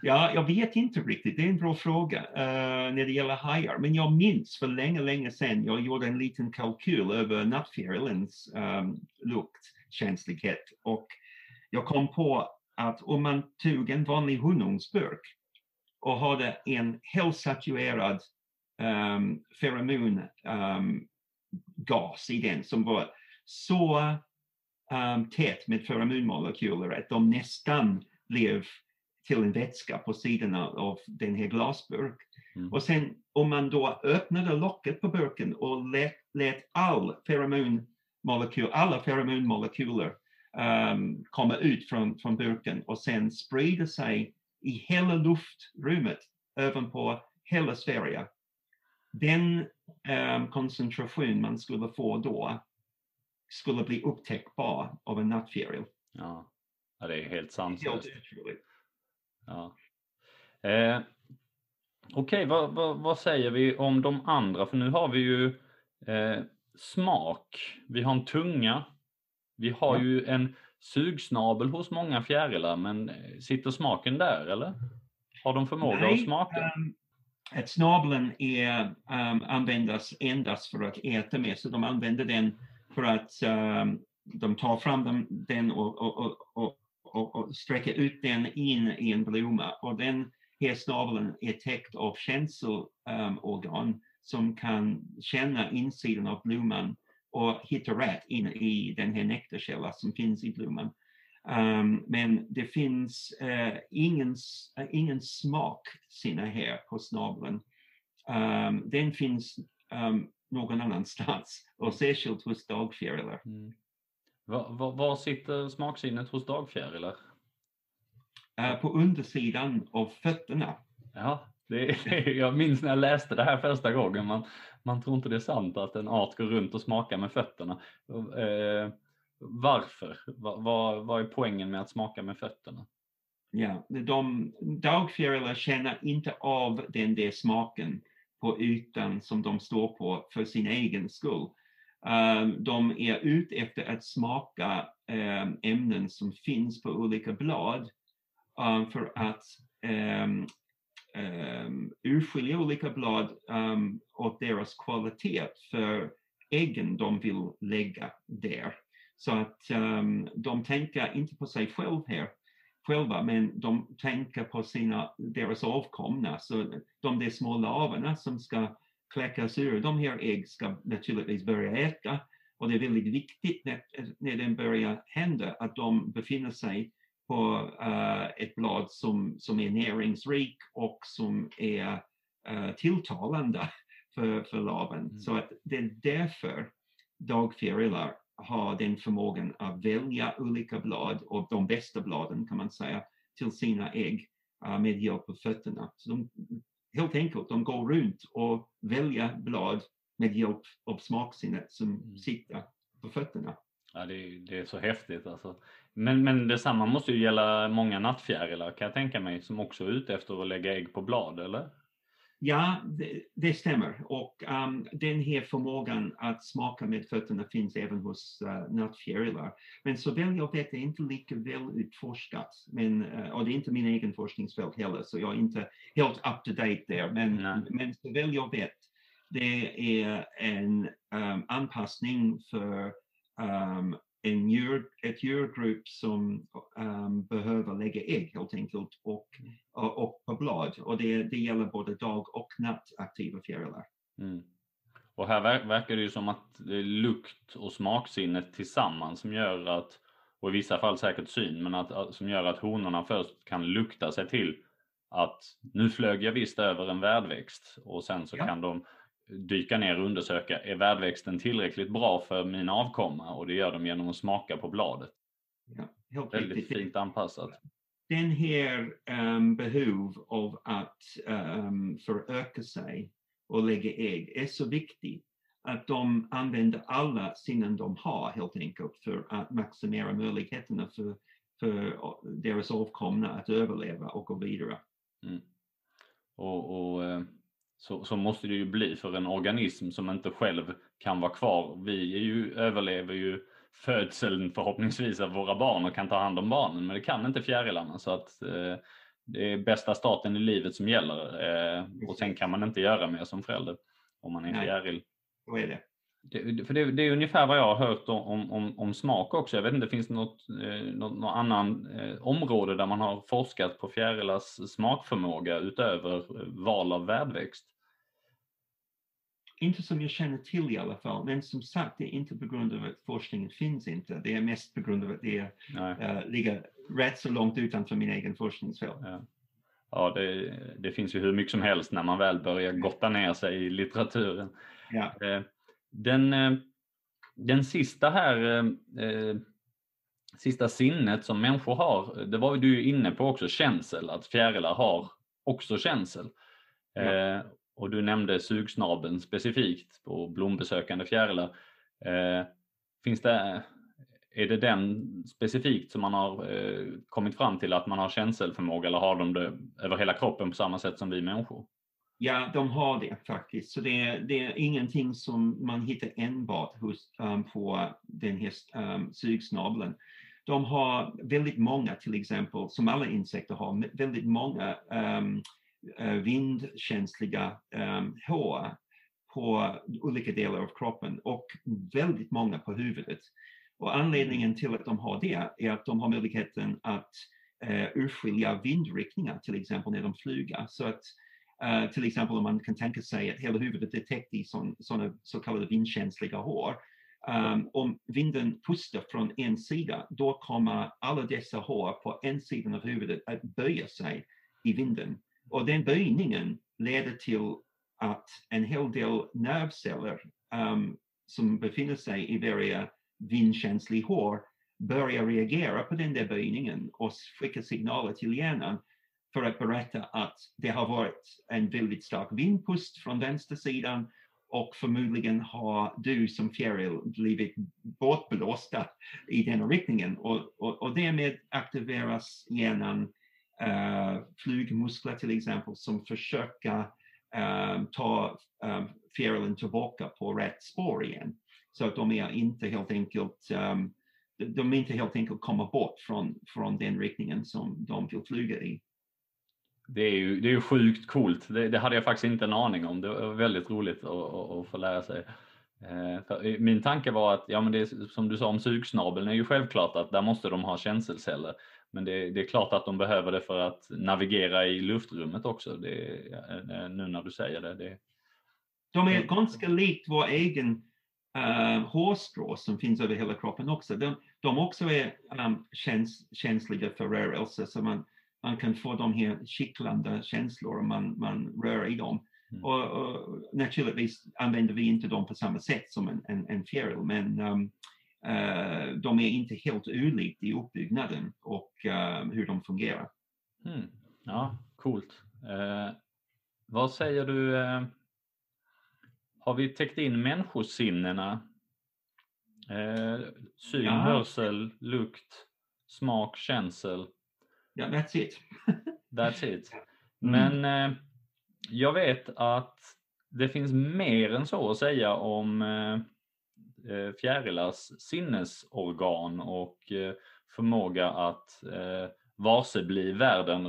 Ja, jag vet inte riktigt. Det är en bra fråga uh, när det gäller hajar. Men jag minns för länge, länge sedan jag gjorde en liten kalkyl över nattfjärilens um, luktkänslighet och jag kom på att om man tog en vanlig honungsburk och hade en helsaturerad um, feromongas um, i den som var så um, tät med feromonmolekyler att de nästan blev till en vätska på sidorna av den här glasburken. Mm. Och sen om man då öppnade locket på burken och lät, lät all feromonmolekyl, alla feromonmolekyler um, kommer ut från, från burken och sen sprider sig i hela luftrummet ovanpå hela Sverige. Den um, koncentration man skulle få då skulle bli upptäckbar av en nattfjäril. Ja. ja, det är helt sanslöst. Ja. Eh, Okej, okay, vad, vad, vad, säger vi om de andra? För nu har vi ju eh, smak, vi har en tunga, vi har ja. ju en sugsnabel hos många fjärilar, men eh, sitter smaken där eller? Har de förmåga Nej, att smaka? Um, att snabeln är, um, användas endast för att äta med, så de använder den för att um, de tar fram dem, den och, och, och, och, och sträcker ut den in i en blomma. Och den här snabeln är täckt av känselorgan som kan känna insidan av blomman och hitta rätt in i den här nektarkällan som finns i blomman. Um, men det finns uh, ingen, uh, ingen smaksinne här på snabeln. Um, den finns um, någon annanstans och särskilt hos dagfjärilar. Mm. Var, var, var, sitter smaksinnet hos dagfjärilar? Uh, på undersidan av fötterna. Ja, det, jag minns när jag läste det här första gången. Man, man tror inte det är sant att en art går runt och smakar med fötterna. Eh, varför? Vad, va, vad är poängen med att smaka med fötterna? Ja, de dagfjärilar känner inte av den där smaken på ytan som de står på för sin egen skull. Um, de är ute efter att smaka um, ämnen som finns på olika blad um, för att Ehm, um, urskilja olika blad ehm, um, och deras kvalitet för äggen de vill lägga där. Så att um, de tänker inte på sig själv här, själva, men de tänker på sina, deras avkomna. Så de där små larverna som ska kläckas ur, de här ägg ska naturligtvis börja äta. Och det är väldigt viktigt när, när det börjar hända att de befinner sig på uh, ett blad som, som är näringsrik och som är uh, tilltalande för, för larven. Mm. Så att det är därför dagfjärilar har den förmågan att välja olika blad och de bästa bladen kan man säga till sina ägg uh, med hjälp av fötterna. Så de, helt enkelt, de går runt och väljer blad med hjälp av smaksinnet som mm. sitter på fötterna. Ja, det är, det är så häftigt alltså. Men, men detsamma måste ju gälla många nattfjärilar kan jag tänka mig som också är ute efter att lägga ägg på blad, eller? Ja, det, det stämmer. Och um, den här förmågan att smaka med fötterna finns även hos uh, nattfjärilar. Men så väl jag vet är inte lika väl utforskat. Men, uh, och det är inte min egen forskningsfält heller, så jag är inte helt up to date där. Men, men så väl jag vet, det är en um, anpassning för um, en djur, ett djurgrupp som um, behöver lägga ägg helt enkelt och, och, och på blad. Och det, det gäller både dag och nattaktiva fjärilar. Mm. Och här verkar det ju som att det är lukt och smaksinnet tillsammans som gör att, och i vissa fall säkert syn, men att, som gör att honorna först kan lukta sig till att nu flög jag visst över en värdväxt och sen så ja. kan de dyka ner och undersöka, är värdväxten tillräckligt bra för min avkomma? Och det gör de genom att smaka på bladet. Ja, Väldigt riktigt. fint anpassat. Den här um, behov av att um, föröka sig och lägga ägg är så viktig att de använder alla sinnen de har helt enkelt för att maximera möjligheterna för, för deras avkomna att överleva och gå vidare. Mm. Och, och eh, så, så måste det ju bli för en organism som inte själv kan vara kvar. Vi ju, överlever ju födseln förhoppningsvis av våra barn och kan ta hand om barnen, men det kan inte fjärilarna så att eh, det är bästa starten i livet som gäller eh, och sen kan man inte göra mer som förälder om man är Nej. fjäril. Så är det. Det, för det, det, är ungefär vad jag har hört om, om, om smak också. Jag vet inte, finns det något, eh, något, något annan eh, område där man har forskat på fjärilars smakförmåga utöver eh, val av värdväxt? Inte som jag känner till i alla fall, men som sagt, det är inte på grund av att forskningen finns inte. Det är mest på grund av att det uh, ligger rätt så långt utanför min egen forskningsfält. Ja. Ja, det, det, finns ju hur mycket som helst när man väl börjar gotta ner sig i litteraturen. Ja. Eh, den, eh, den sista här, eh, sista sinnet som människor har, det var du inne på också, känsel, att fjärilar har också känsel. Ja. Och du nämnde sugsnabeln specifikt på blombesökande fjärilar. Finns det, är det den specifikt som man har kommit fram till att man har känselförmåga eller har de det över hela kroppen på samma sätt som vi människor? Ja, de har det faktiskt. Så det är, det är ingenting som man hittar enbart hos, um, på den här um, ehm, sugsnabeln. De har väldigt många, till exempel, som alla insekter har, väldigt många um, vindkänsliga um, hår på olika delar av kroppen och väldigt många på huvudet. Och anledningen till att de har det är att de har möjligheten att uh, urskilja vindriktningar, till exempel när de flyger. Så att uh, till exempel om man kan tänka sig att hela huvudet är täckt i sådana så kallade vindkänsliga hår. Um, om vinden pustar från en sida, då kommer alla dessa hår på en sida av huvudet att böja sig i vinden. Och den böjningen leder till att en hel del nervceller um, som befinner sig i varje vindkänslig hår börjar reagera på den där böjningen och skicka signaler till hjärnan för att berätta att det har varit en väldigt stark vindpust från vänstersidan och förmodligen har du som fjäril blivit bortblåsta i den riktningen och, och, och därmed aktiveras hjärnan uh, flygmuskler till exempel som försöker um, ta um, fjärilen tillbaka på rätt spår igen. Så att de är inte helt enkelt um, de inte helt enkelt kommer bort från, från den riktningen som de vill flyga i. Det är ju, det är ju sjukt coolt. Det, det, hade jag faktiskt inte en aning om. Det var väldigt roligt att, att, att få lära sig. Eh, min tanke var att, ja men det är, som du sa om sugsnabeln är ju självklart att där måste de ha känselceller. Men det, det, är klart att de behöver det för att navigera i luftrummet också, det, eh, nu när du säger det. det. De är ganska likt vår egen äh, hårstrå som finns över hela kroppen också. De, de också är um, käns, känsliga för rörelse, så man, man kan få de här kittlande känslor om man, man rör i dem. Mm. Och, och, naturligtvis använder vi inte dem på samma sätt som en, en, en fjäril, men um, uh, de är inte helt olikt i uppbyggnaden och uh, hur de fungerar. Mm. Ja, coolt. Uh, vad säger du, har vi täckt in människosinnena? syn, ja. hörsel, lukt, smak, känsel? Ja, that's it. that's it. Mm. Men eh, jag vet att det finns mer än så att säga om eh, eh fjärilars sinnesorgan och förmåga att varse bli världen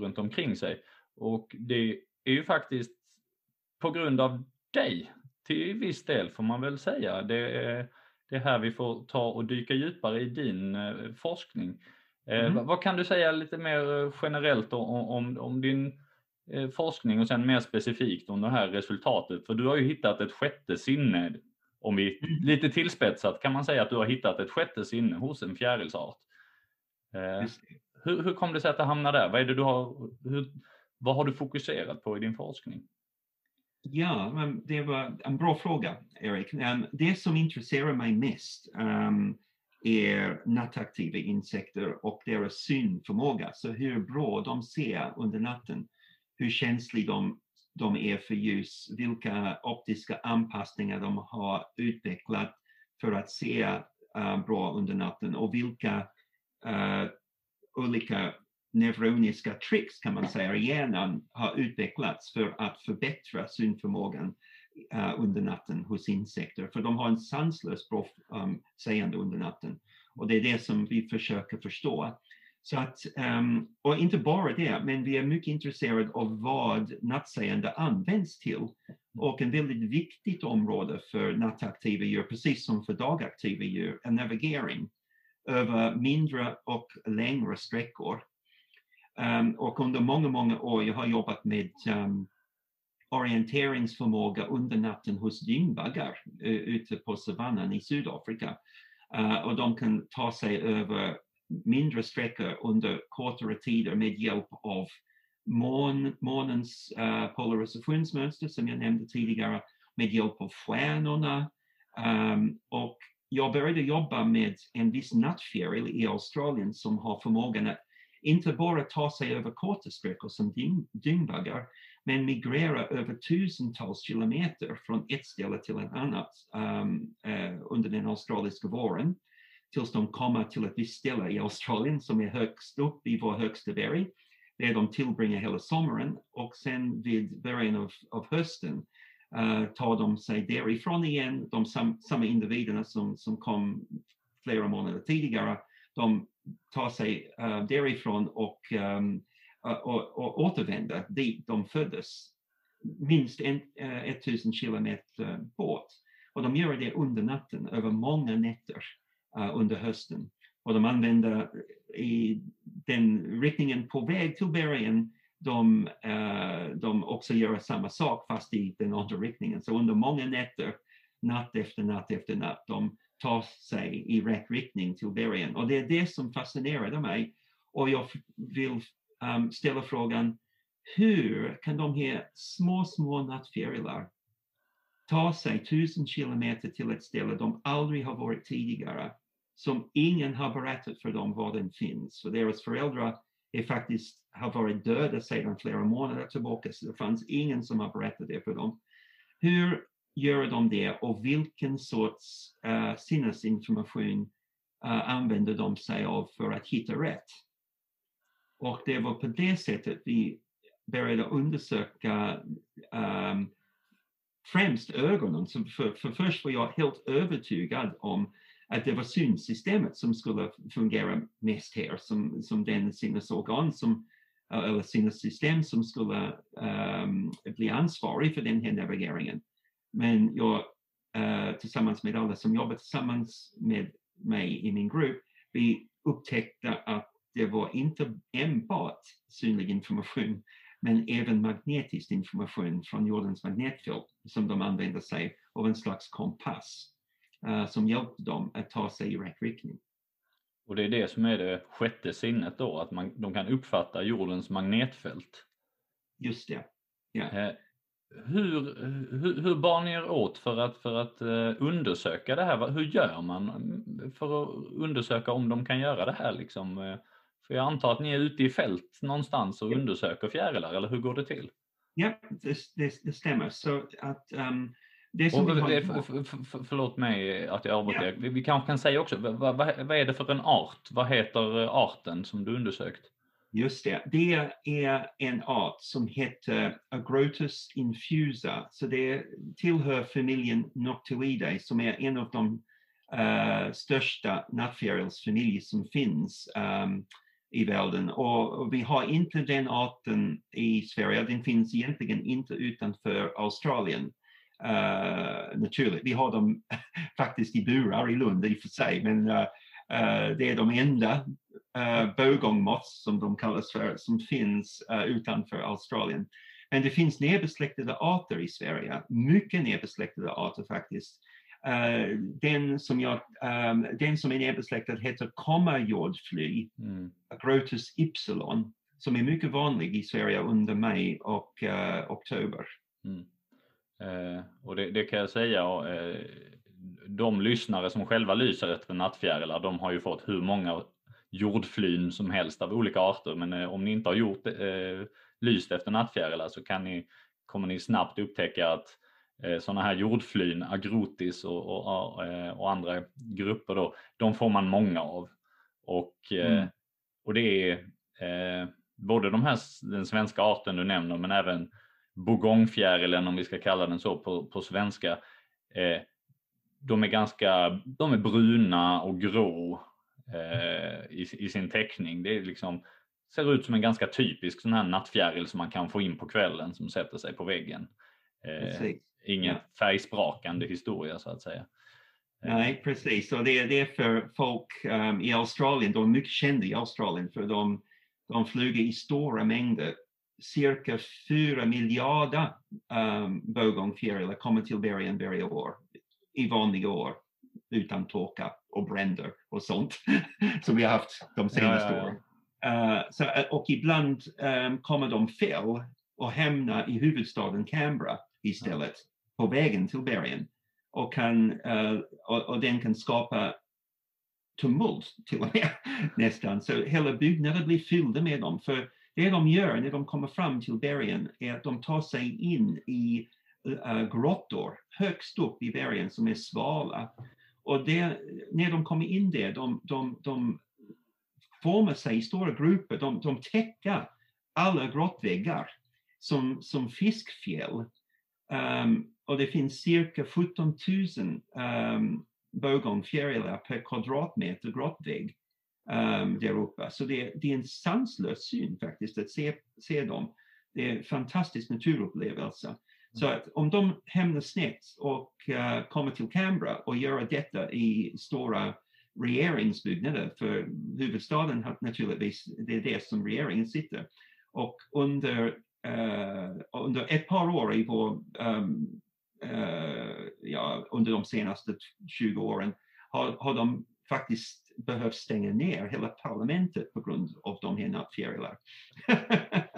runt omkring sig. Och det är ju faktiskt på grund av dig till viss del får man väl säga. Det är, det är här vi får ta och dyka djupare i din eh, Eh, mm. Vad kan du säga lite mer eh, generellt om, om, om din eh, forskning och sen mer specifikt om det här resultatet? För du har ju hittat ett sjätte sinne. Om vi mm. lite tillspetsat kan man säga att du har hittat ett sjätte sinne hos en fjärilsart. Hur, hur kom det sig att det hamnade där? Vad, är det du har, hur, vad har du fokuserat på i din forskning? Ja, det var en bra fråga, Erik. Ehm, det som intresserar mig mest um, är nattaktiva insekter och deras synförmåga. Så hur bra de ser under natten, hur känsliga de, de är för ljus, vilka optiska anpassningar de har utvecklat för att se eh, uh, bra under natten och vilka uh, olika neuroniska tricks kan man säga i hjärnan har utvecklats för att förbättra synförmågan uh, under natten hos insekter, för de har en sanslös bra um, seende under natten. Och det är det som vi försöker förstå. Så att, um, och inte bara det, men vi är mycket intresserade av vad nattseende används till. Och en väldigt viktigt område för nattaktiva djur, precis som för dagaktiva djur, är navigering över mindre och längre sträckor. Um, och under många, många år jag har jobbat med um, orienteringsförmåga under natten hos dyngbaggar eh, ute på savannen i Sydafrika. Uh, och de kan ta sig över mindre sträckor under kortare tider med hjälp av mån, månens uh, polarisationsmönster som jag nämnde tidigare, med hjälp av stjärnorna. Um, och jag började jobba med en viss nattfjäril i Australien som har förmågan att inte bara ta sig över korta sträckor som dyngbaggar, men migrera över tusentals kilometer från ett ställe till ett annat um, uh, under den australiska våren tills de kommer till ett visst ställe i Australien som är högst upp i vår högsta berg där de tillbringar hela sommaren och sen vid början av, av hösten uh, tar de sig därifrån igen. De sam, samma individerna som, som kom flera månader tidigare, de tar sig uh, därifrån och um, och, och återvända dit de föddes. Minst en, eh, 1000 kilometer bort. Och de gör det under natten, över många nätter eh, under hösten. Och de använder i den riktningen på väg till bergen de, eh, de också gör samma sak fast i den andra riktningen. Så under många nätter, natt efter natt efter natt, de tar sig i rätt riktning till bergen. Och det är det som fascinerade mig. Och jag vill um, ställa frågan, hur kan de här små, små nattfjärilar ta sig tusen kilometer till ett ställe de aldrig har varit tidigare, som ingen har berättat för dem var den finns. För deras föräldrar är faktiskt har varit döda sedan flera månader tillbaka, så det fanns ingen som har berättat det för dem. Hur gör de det och vilken sorts eh, uh, sinnesinformation uh, eh, använder de sig av för att hitta rätt? Och det var på det sättet vi började undersöka um, främst ögonen. Så för, för först var jag helt övertygad om att det var synsystemet som skulle fungera mest här, som, som den sinnesorgan som, eller sinnessystem som skulle um, bli ansvarig för den här navigeringen. Men jag uh, tillsammans med alla som jobbar tillsammans med mig i min grupp, vi upptäckte att det var inte enbart synlig information, men även magnetisk information från jordens magnetfält som de använde sig av en slags kompass uh, som hjälpte dem att ta sig i rätt riktning. Och det är det som är det sjätte sinnet då, att man, de kan uppfatta jordens magnetfält? Just det. Ja. Uh, hur, hur, hur bar ni er åt för att, för att uh, undersöka det här? Hur gör man för att undersöka om de kan göra det här? Liksom? För jag antar att ni är ute i fält någonstans och undersöker fjärilar, eller hur går det till? Ja, det, det, det stämmer. Så att um, det som och, vi har... för, för, förlåt mig att jag avbryter. Ja. Vi, vi kanske kan säga också, vad, vad, vad, är det för en art? Vad heter arten som du undersökt? Just det, det är en art som heter Agrotus infusa. Så det tillhör familjen Noctuidae som är en av de uh, största nattfjärilsfamiljer som finns. Um, i världen. Och vi har inte den arten i Sverige. Den finns egentligen inte utanför Australien. Uh, naturligt. Vi har dem faktiskt i burar i Lund i och för sig, men uh, uh, det är de enda uh, bögångmoss som de kallas för som finns utanför Australien. Men det finns närbesläktade arter i Sverige, mycket närbesläktade arter faktiskt. Uh, den, som jag, um, den som är närbesläktad heter kommarjordfly, mm. Agrotus ypsilon, som är mycket vanlig i Sverige under maj och uh, oktober. Mm. Uh, och det, det, kan jag säga, de lyssnare som själva lyser efter nattfjärilar, de har ju fått hur många jordflyn som helst av olika arter, men om ni inte har gjort lyst efter nattfjärilar så kan ni, kommer ni snabbt upptäcka att Eh, sådana här jordflyn, agrotis och, och, eh, och, andra grupper då, de får man många av. Och, eh, mm. och det är eh, både de här, den svenska arten du nämner men även bogongfjärilen om vi ska kalla den så på, på svenska. Eh, de är ganska, de är bruna och grå eh, i, i, sin teckning. Det är liksom, ser ut som en ganska typisk sån här nattfjäril som man kan få in på kvällen som sätter sig på väggen. Eh, ingen ja. färgsprakande historia så att säga. Nej, precis. Och det, är, det är för folk um, i Australien, de är mycket kända i Australien för de, de flyger i stora mängder. Cirka 4 miljarder um, bögångfjärilar kommer till bergen varje år, i vanliga år, utan torka och bränder och sånt som vi har haft de senaste ja, ja, åren. Uh, så, och ibland um, kommer de fel och hamnar i huvudstaden Canberra istället på vägen till bergen och, kan, uh, och, och, den kan skapa tumult till och med nästan. Så hela byggnaden blir fyllda med dem. För det de gör när de kommer fram till bergen är att de tar sig in i uh, grottor högst upp i bergen som är svala. Och det, när de kommer in där, de, de, de formar sig i stora grupper, de, de täcker alla grottväggar som, som fiskfjäll. Um, och det finns cirka 17 000 um, bögångfjärilar per kvadratmeter grottvägg. um, där uppe. Så det, det, är en sanslös syn faktiskt att se, se dem. Det är en fantastisk naturupplevelse. Så att om de hamnar snett och uh, kommer till Canberra och gör detta i stora regeringsbyggnader, för huvudstaden naturligtvis, det är det som regeringen sitter. Och under, uh, under ett par år i vår, um, Eh, ja, under de senaste 20 åren har, har de faktiskt behövt stänga ner hela parlamentet på grund av de här nattfjärilar.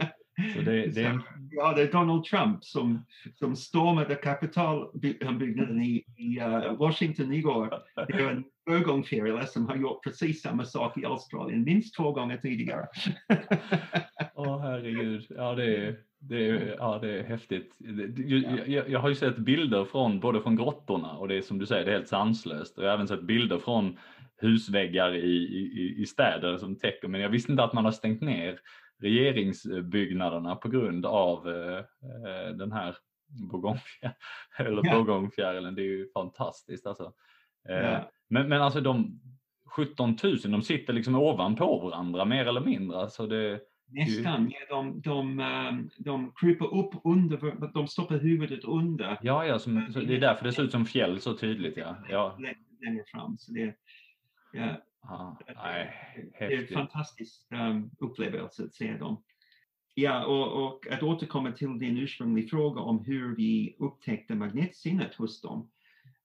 Så det, det är... Ja, det är Donald Trump som, som stormade kapitalbyggnaden i, i uh, Washington igår. Det är en ögonfjäril som har gjort precis samma sak i Australien, minst två gånger tidigare. Åh oh, herregud, ja det är, det är, ja, det är häftigt. Jag, jag, jag, har ju sett bilder från både från grottorna och det är som du säger, det är helt sanslöst. Och jag har även sett bilder från husväggar i, i, i städer som täcker, men jag visste inte att man har stängt ner regeringsbyggnaderna på grund av eh, eh den här bourgognefjärilen. Det är ju fantastiskt alltså. Eh, ja. men, men alltså de 17 000, de sitter liksom ovanpå varandra mer eller mindre. Alltså det, Nästan, ja, de, de, ehm, de kryper upp under, de stoppar huvudet under. Ja, ja som, det är därför det ser ut som fjäll så tydligt. Ja. Ja. Längre fram. Så det, ja, Ah, nej, det är en fantastisk um, upplevelse att se dem. Ja, och, och, att återkomma till din ursprungliga fråga om hur vi upptäckte magnetsinnet hos dem.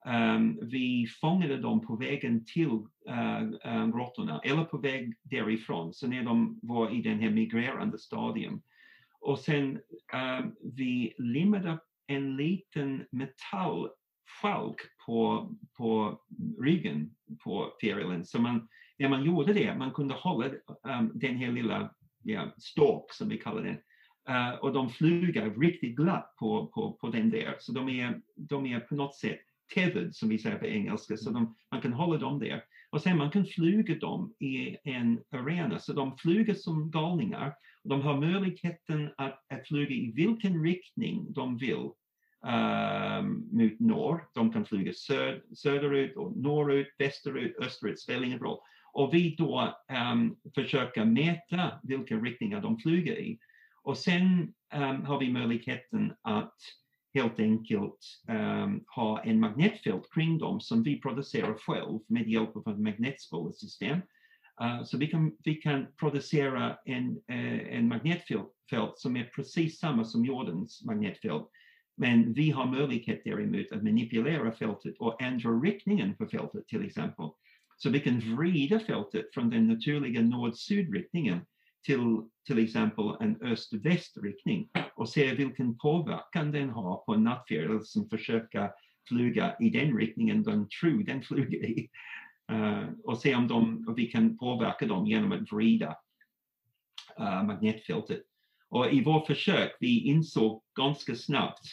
Um, vi fångade dem på vägen till uh, um, grottorna eller på väg därifrån, så när de var i den här migrerande stadium. Och sen um, vi limmade en liten metall falk på, på ryggen på fjärilen. Så man, när man gjorde det, man kunde hålla um, den här lilla ja, ståk som vi kallar den. Uh, och de flyger riktigt glatt på, på, på den där. Så de är, de är på något sätt tethered som vi säger på engelska. Så de, man kan hålla dem där. Och sen man kan flyga dem i en arena. Så de flyger som galningar. De har möjligheten att, att flyga i vilken riktning de vill um, mot norr. De kan flyga söd, söderut och norrut, västerut, österut, spelar ingen roll. Och vi då um, försöker mäta vilka riktningar de flyger i. Och sen um, har vi möjligheten att helt enkelt um, ha en magnetfält kring dem som vi producerar själv med hjälp av ett magnetspolesystem. Uh, så vi kan, vi kan producera en, uh, en magnetfält som är precis samma som jordens magnetfält men vi har möjlighet däremot att manipulera fältet och ändra riktningen på fältet till exempel. Så vi kan vrida fältet från den naturliga nord-syd-riktningen till till exempel en öst-väst-riktning och se vilken påverkan den har på en nattfjäril som försöker flyga i den riktningen den tror den flyger i. Uh, och se om de, vi kan påverka dem genom att vrida uh, magnetfältet. Och i vårt försök, vi insåg ganska snabbt,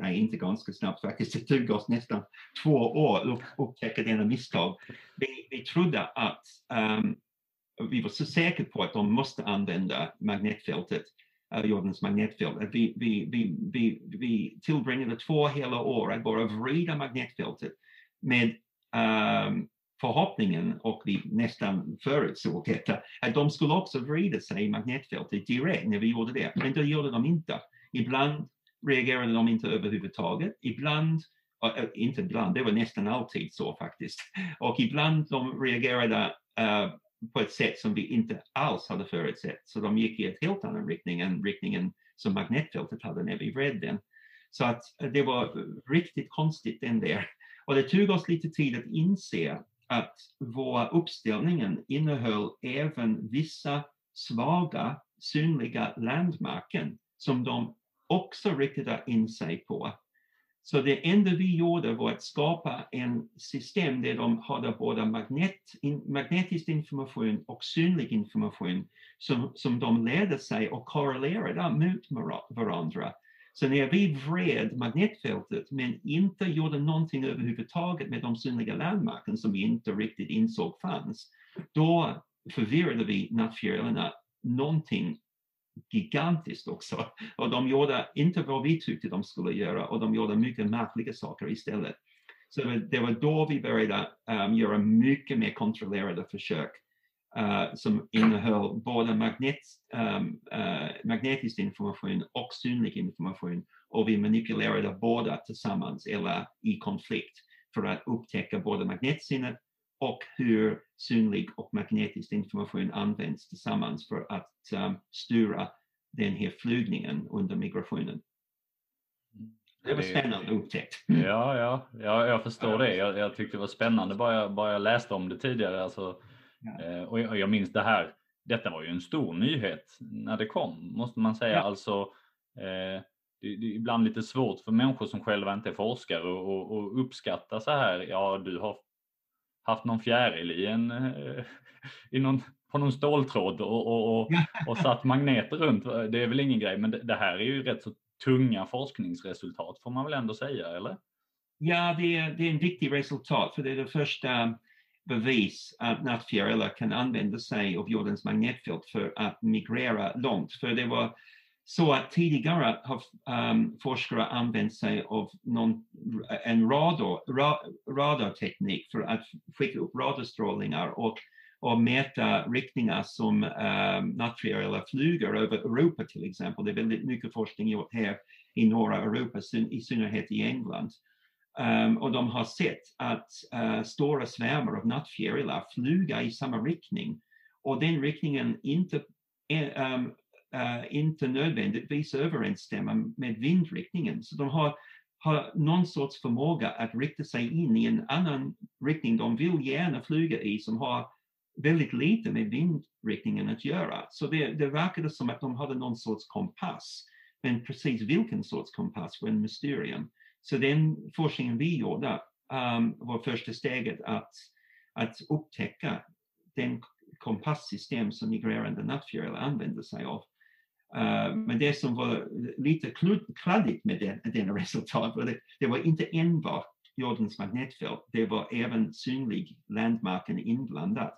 nej inte ganska snabbt faktiskt, det tog oss nästan två år att upptäcka denna misstag. Vi, vi trodde att um, vi var så säkra på att de måste använda magnetfältet, uh, jordens magnetfält, att vi, vi, vi, vi, vi tillbringade två hela år att bara vrida magnetfältet med um, förhoppningen och vi nästan förutsåg detta, att de skulle också vrida sig i magnetfältet direkt när vi gjorde det. Men det gjorde de inte. Ibland reagerade de inte överhuvudtaget. Ibland, äh, inte ibland, det var nästan alltid så faktiskt. Och ibland de reagerade äh, på ett sätt som vi inte alls hade förutsett. Så de gick i en helt annan riktning än riktningen som magnetfältet hade när vi vred den. Så att det var riktigt konstigt den där. Och det tog oss lite tid att inse att våra uppställningen innehöll även vissa svaga synliga landmärken som de också riktade in sig på. Så det enda vi gjorde var att skapa en system där de hade både magnet, in, magnetisk information och synlig information som, som de lärde sig och korrelerade mot varandra. Så när vi vred magnetfältet men inte gjorde någonting överhuvudtaget med de synliga landmärken som vi inte riktigt insåg fanns, då förvirrade vi nattfjärilarna någonting gigantiskt också. Och de gjorde inte vad vi tyckte de skulle göra och de gjorde mycket märkliga saker istället. Så det var då vi började um, göra mycket mer kontrollerade försök uh, som innehöll både magnet, um, uh, magnetisk information och synlig information och vi manipulerade båda tillsammans eller i konflikt för att upptäcka både magnetsinnet och hur synlig och magnetisk information används tillsammans för att um, styra den här flygningen under migrationen. Det var spännande upptäckt. Ja, ja, ja jag förstår det. Jag, jag tyckte det var spännande bara jag, bara jag läste om det tidigare. Alltså, ja. Eh, och jag, jag minns det här. Detta var ju en stor nyhet när det kom, måste man säga. Ja. Alltså, eh, det, det, är ibland lite svårt för människor som själva inte är forskare och, och uppskatta så här. Ja, du har haft någon fjäril i en, eh, i någon, på någon ståltråd och, och, och, och satt magneter runt. Det är väl ingen grej, men det, det här är ju rätt så tunga forskningsresultat får man väl ändå säga, eller? Ja, det är, det är en viktig resultat för det är det första bevis att nattfjärilar kan använda sig av jordens magnetfält för att migrera långt. För det var så att tidigare har um, forskare använt sig av någon, en radar, ra, radarteknik för att skicka upp radarstrålningar och, och mäta riktningar som um, nattfjärilar flyger över Europa till exempel. Det är väldigt mycket forskning gjort här i norra Europa, i synnerhet i England. Um, och de har sett att uh, stora svärmar av nattfjärilar flyga i samma riktning och den riktningen inte um, uh, inte nödvändigtvis överensstämmer med vindriktningen. Så de har, har någon sorts förmåga att rikta sig in i en annan riktning de vill gärna flyga i som har väldigt lite med vindriktningen att göra. Så det, det verkade som att de hade någon sorts kompass. Men precis vilken sorts kompass var en mysterium. Så den forskningen vi gjorde um, var första steget att, att upptäcka den kompasssystem som migrerande nattfjärilar använder sig av. Uh, men det som var lite kladdigt med den, den resultat var det, det var inte enbart jordens magnetfält, det var även synlig landmarken inblandad.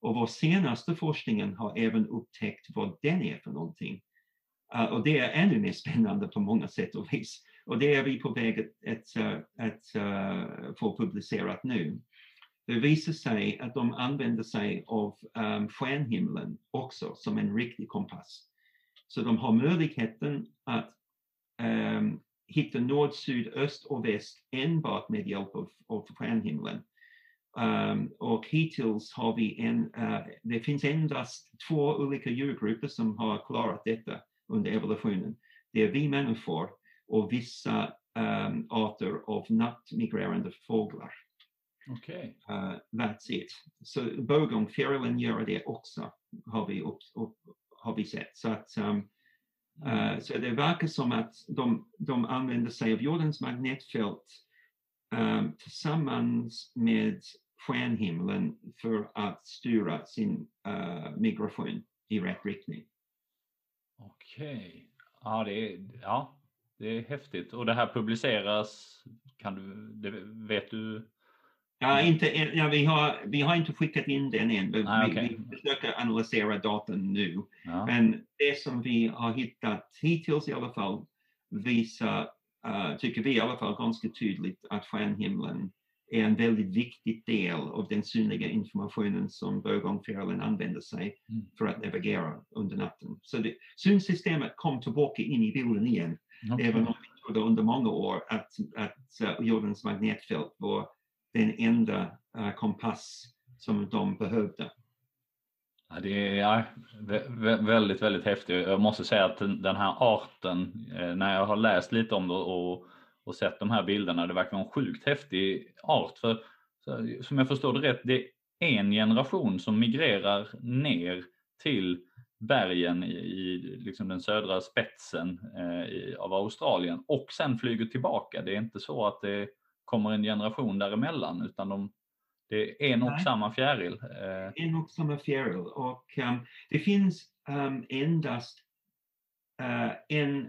Och vår senaste forskningen har även upptäckt vad den är för någonting. Uh, och det är ännu mer spännande på många sätt och vis. Och det är vi på väg att, att, eh, att eh, få publicerat nu. Det visar sig att de använder sig av um, stjärnhimlen också som en riktig kompass. Så de har möjligheten att um, hitta nord, syd, öst och väst enbart med hjälp av, av stjärnhimlen. Um, och hittills har vi en, uh, det finns endast två olika djurgrupper som har klarat detta under evolutionen. Det är vi människor och vissa um, arter av nattmigrerande fåglar. Okay. Uh, that's it. Så bågångfjärilen gör det också, har vi, upp, upp, har vi sett. Så, att, um, uh, så det verkar som att de, de använder sig av jordens magnetfält um, tillsammans med stjärnhimlen för att styra sin uh, migration i rätt riktning. Okej. Okay. Ja, det är, ja, det är häftigt. Och det här publiceras, kan du, det, vet du? Ja, inte, ja, vi, har, vi har inte skickat in den än. Vi, ah, okay. vi försöker analysera datan nu. Ja. Men det som vi har hittat hittills i alla fall visar, uh, tycker vi i alla fall ganska tydligt att stjärnhimlen är en väldigt viktig del av den synliga informationen som bågångfjärilen använder sig mm. för att navigera under natten. Så det, synsystemet kom tillbaka in i bilden igen Okay. Även om vi trodde under många år att, att jordens magnetfält var den enda uh, kompass som de behövde. Ja, det är väldigt, väldigt häftigt. Jag måste säga att den här arten, eh, när jag har läst lite om det och, och sett de här bilderna, det verkar vara en sjukt häftig art. För som jag förstår det rätt, det är en generation som migrerar ner till bergen i, i liksom den södra spetsen eh, i, av Australien och sen flyger tillbaka. Det är inte så att det kommer en generation däremellan utan de, det är en och Nej. samma fjäril. Eh. En och samma fjäril och um, det finns um, endast uh, en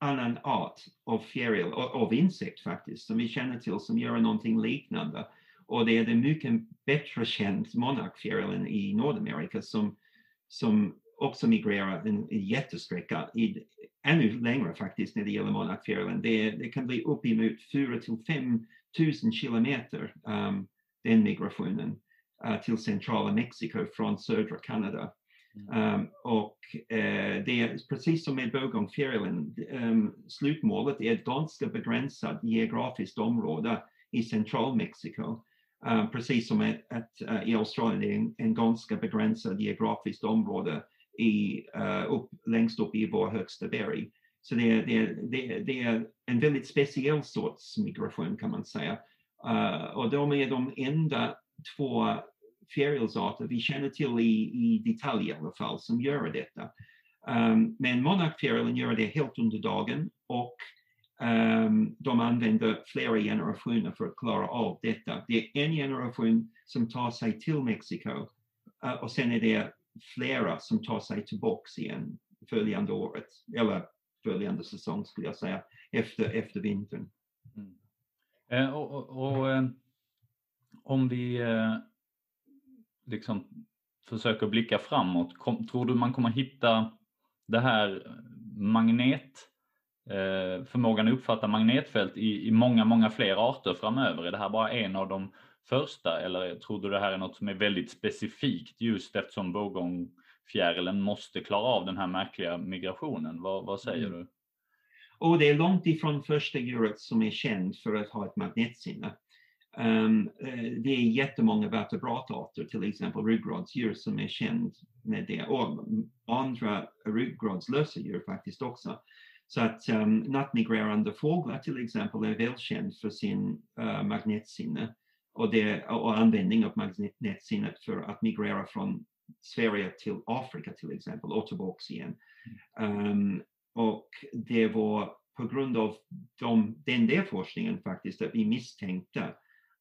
annan art av fjäril, av insekt faktiskt, som vi känner till som gör någonting liknande. Och det är den mycket bättre känd monarkfjärilen i Nordamerika som som också migrerar en jättesträcka, i, ännu längre faktiskt när det gäller monarkfjärilen. Det, det kan bli uppemot 4 till 5 000 kilometer, um, den migrationen. uh, till centrala Mexiko från södra Kanada. Mm. Um, och uh, det är precis som med Bogongfjärilen, um, slutmålet är ett ganska begränsat geografiskt område i central-Mexiko. Uh, Eh, precis som ett, ett, uh, i Australien är en, en ganska begränsad geografiskt område i, eh, upp, längst upp i vår högsta berg. Så det är, det, är, det, är, det är en väldigt speciell sorts migration kan man säga. och de är de enda två fjärilsarter vi känner till i, i detalj i alla fall som gör detta. Um, men monarkfjärilen gör det helt under dagen och Ehm, de använder flera generationer för att klara av detta. Det är en generation som tar sig till Mexiko uh, och sen är det flera som tar sig tillbaks igen följande året, eller följande säsong skulle jag säga, efter, efter vintern. Mm. Eh, och, och, och eh, om vi eh, liksom försöker blicka framåt, kom, tror du man kommer hitta det här eh, magnet, eh, förmågan att uppfatta magnetfält i, i många, många fler arter framöver? Är det här bara en av de första eller tror du det här är något som är väldigt specifikt just eftersom bågångfjärilen måste klara av den här märkliga migrationen? Vad, vad säger mm. du? Och det är långt ifrån första djuret som är känd för att ha ett magnetsinne. Um, det är jättemånga vertebratarter, till exempel ryggradsdjur som är känd med det och andra ryggradslösa djur faktiskt också. Så att ehm, um, nattmigrerande fåglar till exempel är välkänd för sin uh, magnetsinne och, det, och användning av magnetsinnet för att migrera från Sverige till Afrika till exempel och tillbaks igen. Um, och det var på grund av de, den där forskningen faktiskt att vi misstänkte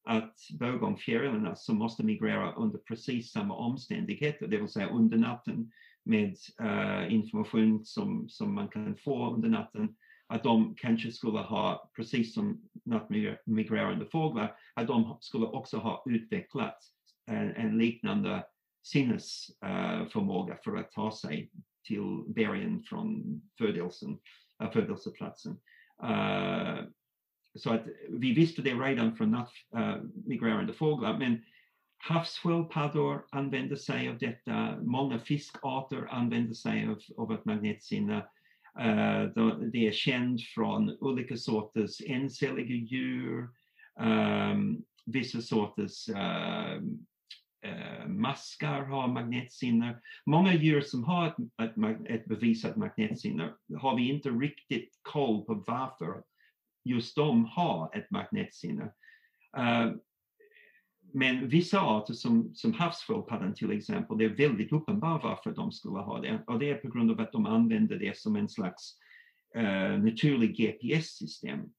att bågångfjärilarna som måste migrera under precis samma omständigheter, det vill säga under natten med uh, information som, som man kan få under natten, att de kanske skulle ha, precis som nattmigrerande fåglar, att de skulle också ha utvecklat en, en liknande sinnesförmåga eh, uh, för att ta sig till bergen från födelsen, uh, födelseplatsen. Uh, så att vi visste det redan från nattmigrerande uh, fåglar, men havssköldpaddor använder sig av detta, många fiskarter använder sig av, av ett magnetsinne. Uh, det är känt från olika sorters encelliga djur, um, vissa sorters uh, uh, maskar har magnetsinne. Många djur som har ett, ett, ett bevisat magnetsinne har vi inte riktigt koll på varför just de har ett magnetsinne. Uh, men vissa arter som, som havssköldpaddan till exempel, det är väldigt uppenbart varför de skulle ha det. Och det är på grund av att de använder det som en slags uh, naturlig GPS-system. Um,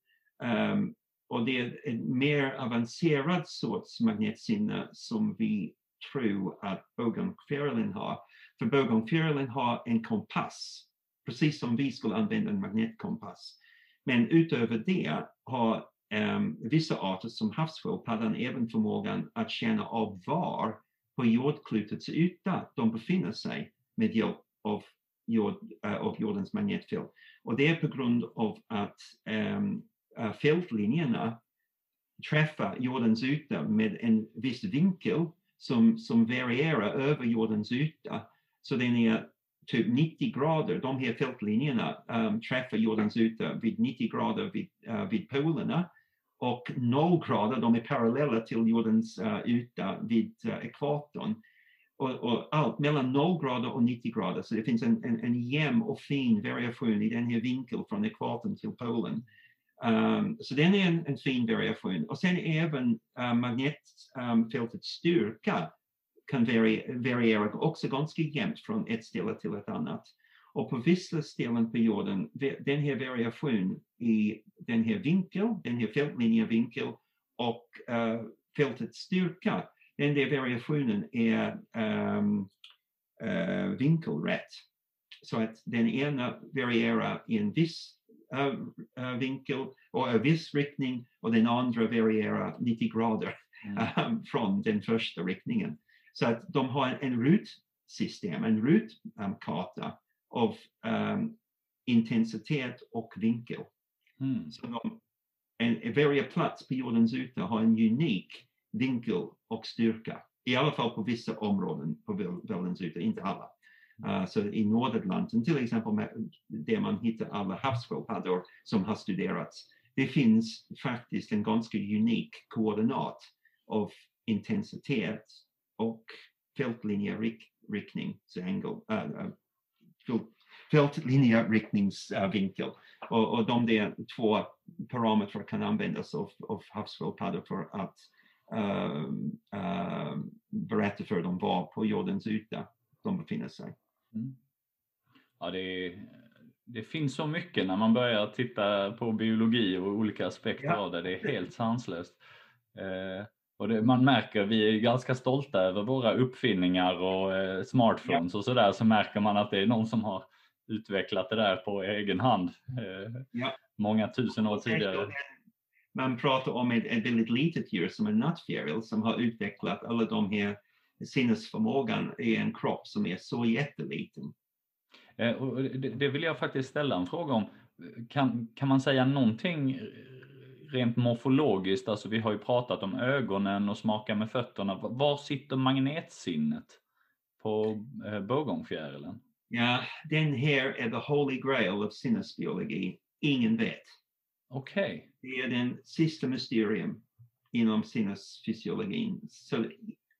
ehm, och det är en mer avancerad sorts magnetsinne som vi tror att bågongfjärilen har. För bågongfjärilen har en kompass, precis som vi skulle använda en magnetkompass. Men utöver det har Ehm, vissa arter som havssköldpaddan även förmågan att känna av var på jordklotets yta de befinner sig med hjälp av, jord, uh, av jordens magnetfält. Och det är på grund av att um, uh, fältlinjerna träffar jordens yta med en viss vinkel som, som varierar över jordens yta. Så den är typ 90 grader, de här fältlinjerna um, träffar jordens yta vid 90 grader vid, uh, vid polerna och nollgrader de är parallella till jordens uh, yta vid uh, ekvatorn. Och, och, allt mellan 0 grader och 90 grader, så det finns en, en, en jämn och fin variation i den här vinkeln från ekvatorn till polen. Um, så den är en, en, fin variation. Och sen även uh, magnetfältets um, styrka kan variera också ganska jämnt från ett ställe till ett annat. Och på vissa ställen på jorden, den här variationen i den här vinkeln, den här fältlinjevinkel och uh, fältets styrka, den där variationen är um, uh, vinkelrätt. Så att den ena varierar i en viss uh, vinkel och en viss riktning och den andra varierar 90 grader mm. um, från den första riktningen. Så att de har en rutsystem, en rutkarta av um, intensitet och vinkel. Mm. Så de, en, varje plats på jordens yta har en unik vinkel och styrka I alla fall på vissa områden på världens yta, inte alla. Uh, så i Nordatlanten till exempel, där man hittar alla havssköldpaddor som har studerats, det finns faktiskt en ganska unik koordinat av intensitet och fältlinjeriktningsangle, uh, uh, fältlinjeriktningsvinkel. Och, och de där två parametrar kan användas av, av havssköldpaddor för att uh, uh, berätta för dem var på jordens yta de befinner sig. Mm. Ja, det, det finns så mycket när man börjar titta på biologi och olika aspekter ja. av det. Det är helt sanslöst. Eh, och det, man märker, vi är ganska stolta över våra uppfinningar och eh, smartphones ja. och sådär, så märker man att det är någon som har utvecklat det där på egen hand eh, ja. många tusen år tidigare. Man pratar om ett, ett väldigt litet djur som en nattfjäril som har utvecklat alla de här sinnesförmågan i en kropp som är så jätteliten. Eh, och det vill jag faktiskt ställa en fråga om. Kan, kan man säga någonting rent morfologiskt, alltså vi har ju pratat om ögonen och smaka med fötterna. Var sitter magnetsinnet på eh, bågångfjärilen? Ja, den här är the holy grail of sinnesbiologi. Ingen vet. Okej. Okay. Det är den sista mysterium inom sinnesfysiologin. Så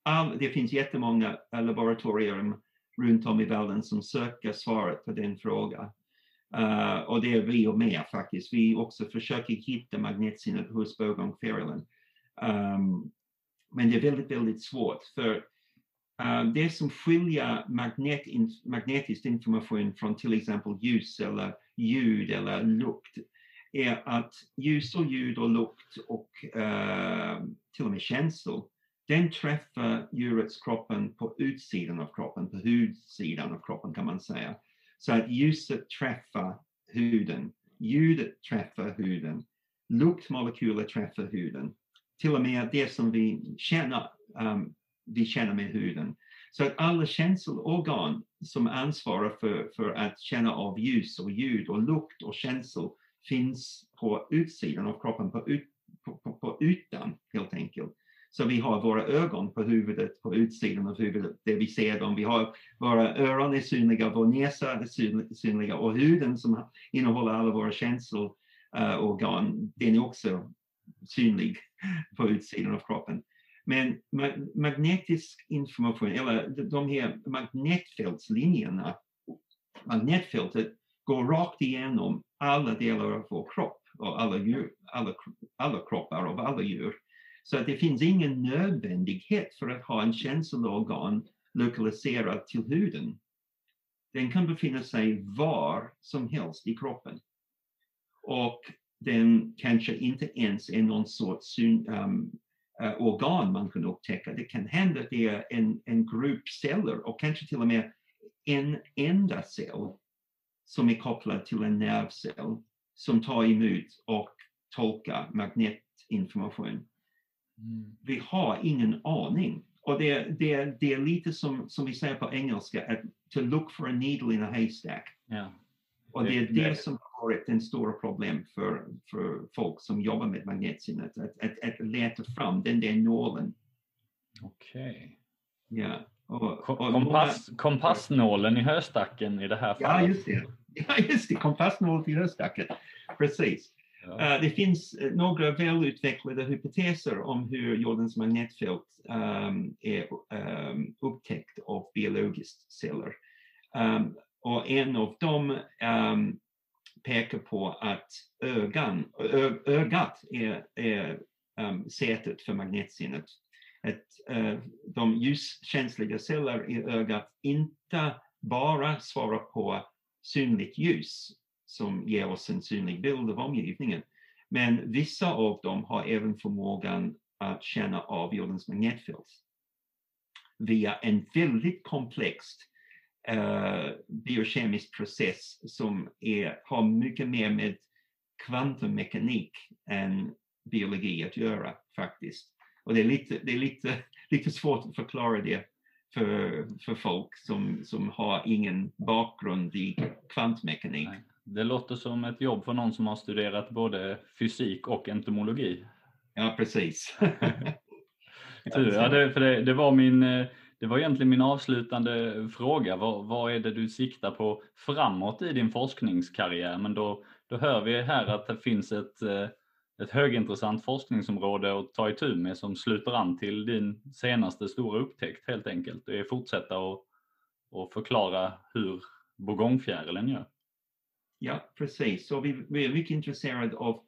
all, det finns jättemånga laboratorier runt om i världen som söker svaret på den frågan. Uh, och det är vi och mer faktiskt. Vi också försöker hitta magnetsinnet hos bågångfjärilen. Um, ehm, men det är väldigt, väldigt svårt för uh, det som skiljer magnet, in, magnetisk information från till exempel ljus eller ljud eller lukt är att ljus och ljud och lukt och uh, till och med känslor den träffar djurets kroppen på utsidan av kroppen, på hudsidan av kroppen kan man säga. Så att ljuset träffar huden, ljudet träffar huden, luktmolekyler träffar huden. Till och med det som vi känner, um, vi känner med huden. Så att alla känselorgan som ansvarar för, för att känna av ljus och ljud och lukt och känsel finns på utsidan av kroppen, på, ut, på, på, på ytan helt enkelt. Så vi har våra ögon på huvudet, på utsidan av huvudet, där vi ser dem. Vi har våra öron är synliga, vår näsa är synliga och huden som innehåller alla våra känselorgan, eh, den är också synlig på utsidan av kroppen. Men magnetisk information, eller de här magnetfältslinjerna, magnetfältet går rakt igenom alla delar av vår kropp och alla, djur, alla, alla kroppar av alla djur. Så att det finns ingen nödvändighet för att ha en känselorgan lokaliserad till huden. Den kan befinna sig var som helst i kroppen. Och den kanske inte ens är någon sorts um, uh, organ man kan upptäcka. Det kan hända att det är en, en grupp celler och kanske till och med en enda cell som är kopplad till en nervcell som tar emot och tolkar magnetinformation. Mm. Vi har ingen aning. Och det, det, det är lite som, som vi säger på engelska, att to look for a needle in a haystack. Ja. Och det är det, det som har varit en stora problem för, för folk som jobbar med magnetsinnet, att, att, att leta fram den där nålen. Okej. Okay. Ja. Och, och Kompass. Kompassnålen i höstacken i det här fallet. Ja, just det. Ja, just det. Kompassnålen i höstacken. Precis. Ja. Uh, det finns eh, några välutvecklade hypoteser om hur jordens magnetfält um, är um, upptäckt av biologiska celler. Um, och en av dem pekar på att ögan, ö, ögat är, är sätet för magnetsinnet. Att uh, eh, de ljuskänsliga celler i ögat inte bara svarar på synligt ljus som ger oss en synlig bild av omgivningen. Men vissa av dem har även förmågan att känna av jordens magnetfält via en väldigt komplex uh, biokemisk process som är, har mycket mer med kvantummekanik än biologi att göra faktiskt. Och det är lite, det är lite, lite svårt att förklara det för, för folk som, som har ingen bakgrund i kvantmekanik. Nej. Det låter som ett jobb för någon som har studerat både fysik och entomologi. Ja, precis. Tur, ja, det, för det, det, var min, eh, det var egentligen min avslutande fråga. Vad, vad är det du siktar på framåt i din forskningskarriär? Men då, då hör vi här att det finns ett, eh, ett högintressant forskningsområde att ta itu med som sluter an till din senaste stora upptäckt helt enkelt. Det är fortsätta och, och förklara hur bourgognefjärilen gör. Ja, precis. Så vi, vi är mycket intresserade av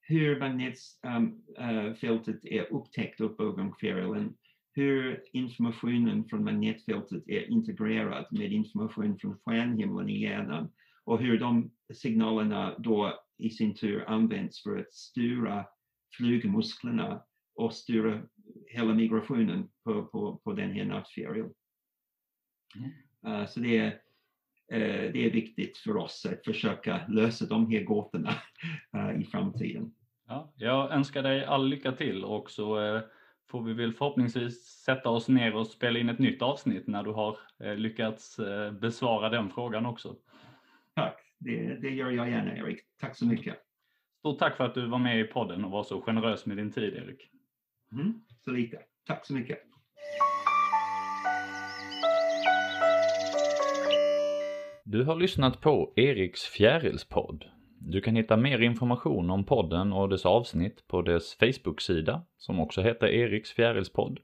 hur magnetfältet är upptäckt av bourgognefjärilen, hur informationen från magnetfältet är integrerad med information från stjärnhimlen i hjärnan och hur de signalerna då i sin tur används för att styra flygmusklerna och styra hela migrationen på, på, på den här nattfjärilen. Mm. Uh, så det är, det är viktigt för oss att försöka lösa de här gåtorna uh, i framtiden. Ja, jag önskar dig all lycka till och så får vi väl förhoppningsvis sätta oss ner och spela in ett nytt avsnitt när du har lyckats besvara den frågan också. Tack, det, det gör jag gärna Erik. Tack så mycket. Stort tack för att du var med i podden och var så generös med din tid Erik. Mm, så lite. Tack så mycket. Du har lyssnat på Eriks fjärilspodd. Du kan hitta mer information om podden och dess avsnitt på dess Facebook-sida som också heter Eriks fjärilspodd.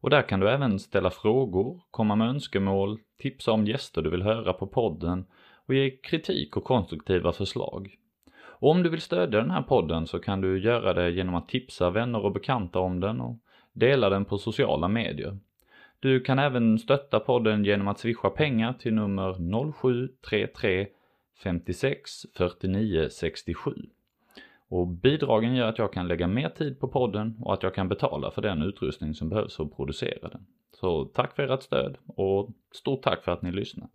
Och där kan du även ställa frågor, komma med önskemål, tipsa om gäster du vill höra på podden och ge kritik och konstruktiva förslag. Och om du vill stödja den här podden så kan du göra det genom att tipsa vänner och bekanta om den och dela den på sociala medier. Du kan även stötta podden genom att swisha pengar till nummer 0733 56 49 67. Och bidragen gör att jag kan lägga mer tid på podden och att jag kan betala för den utrustning som behövs för att producera den. Så tack för ert stöd och stort tack för att ni lyssnat.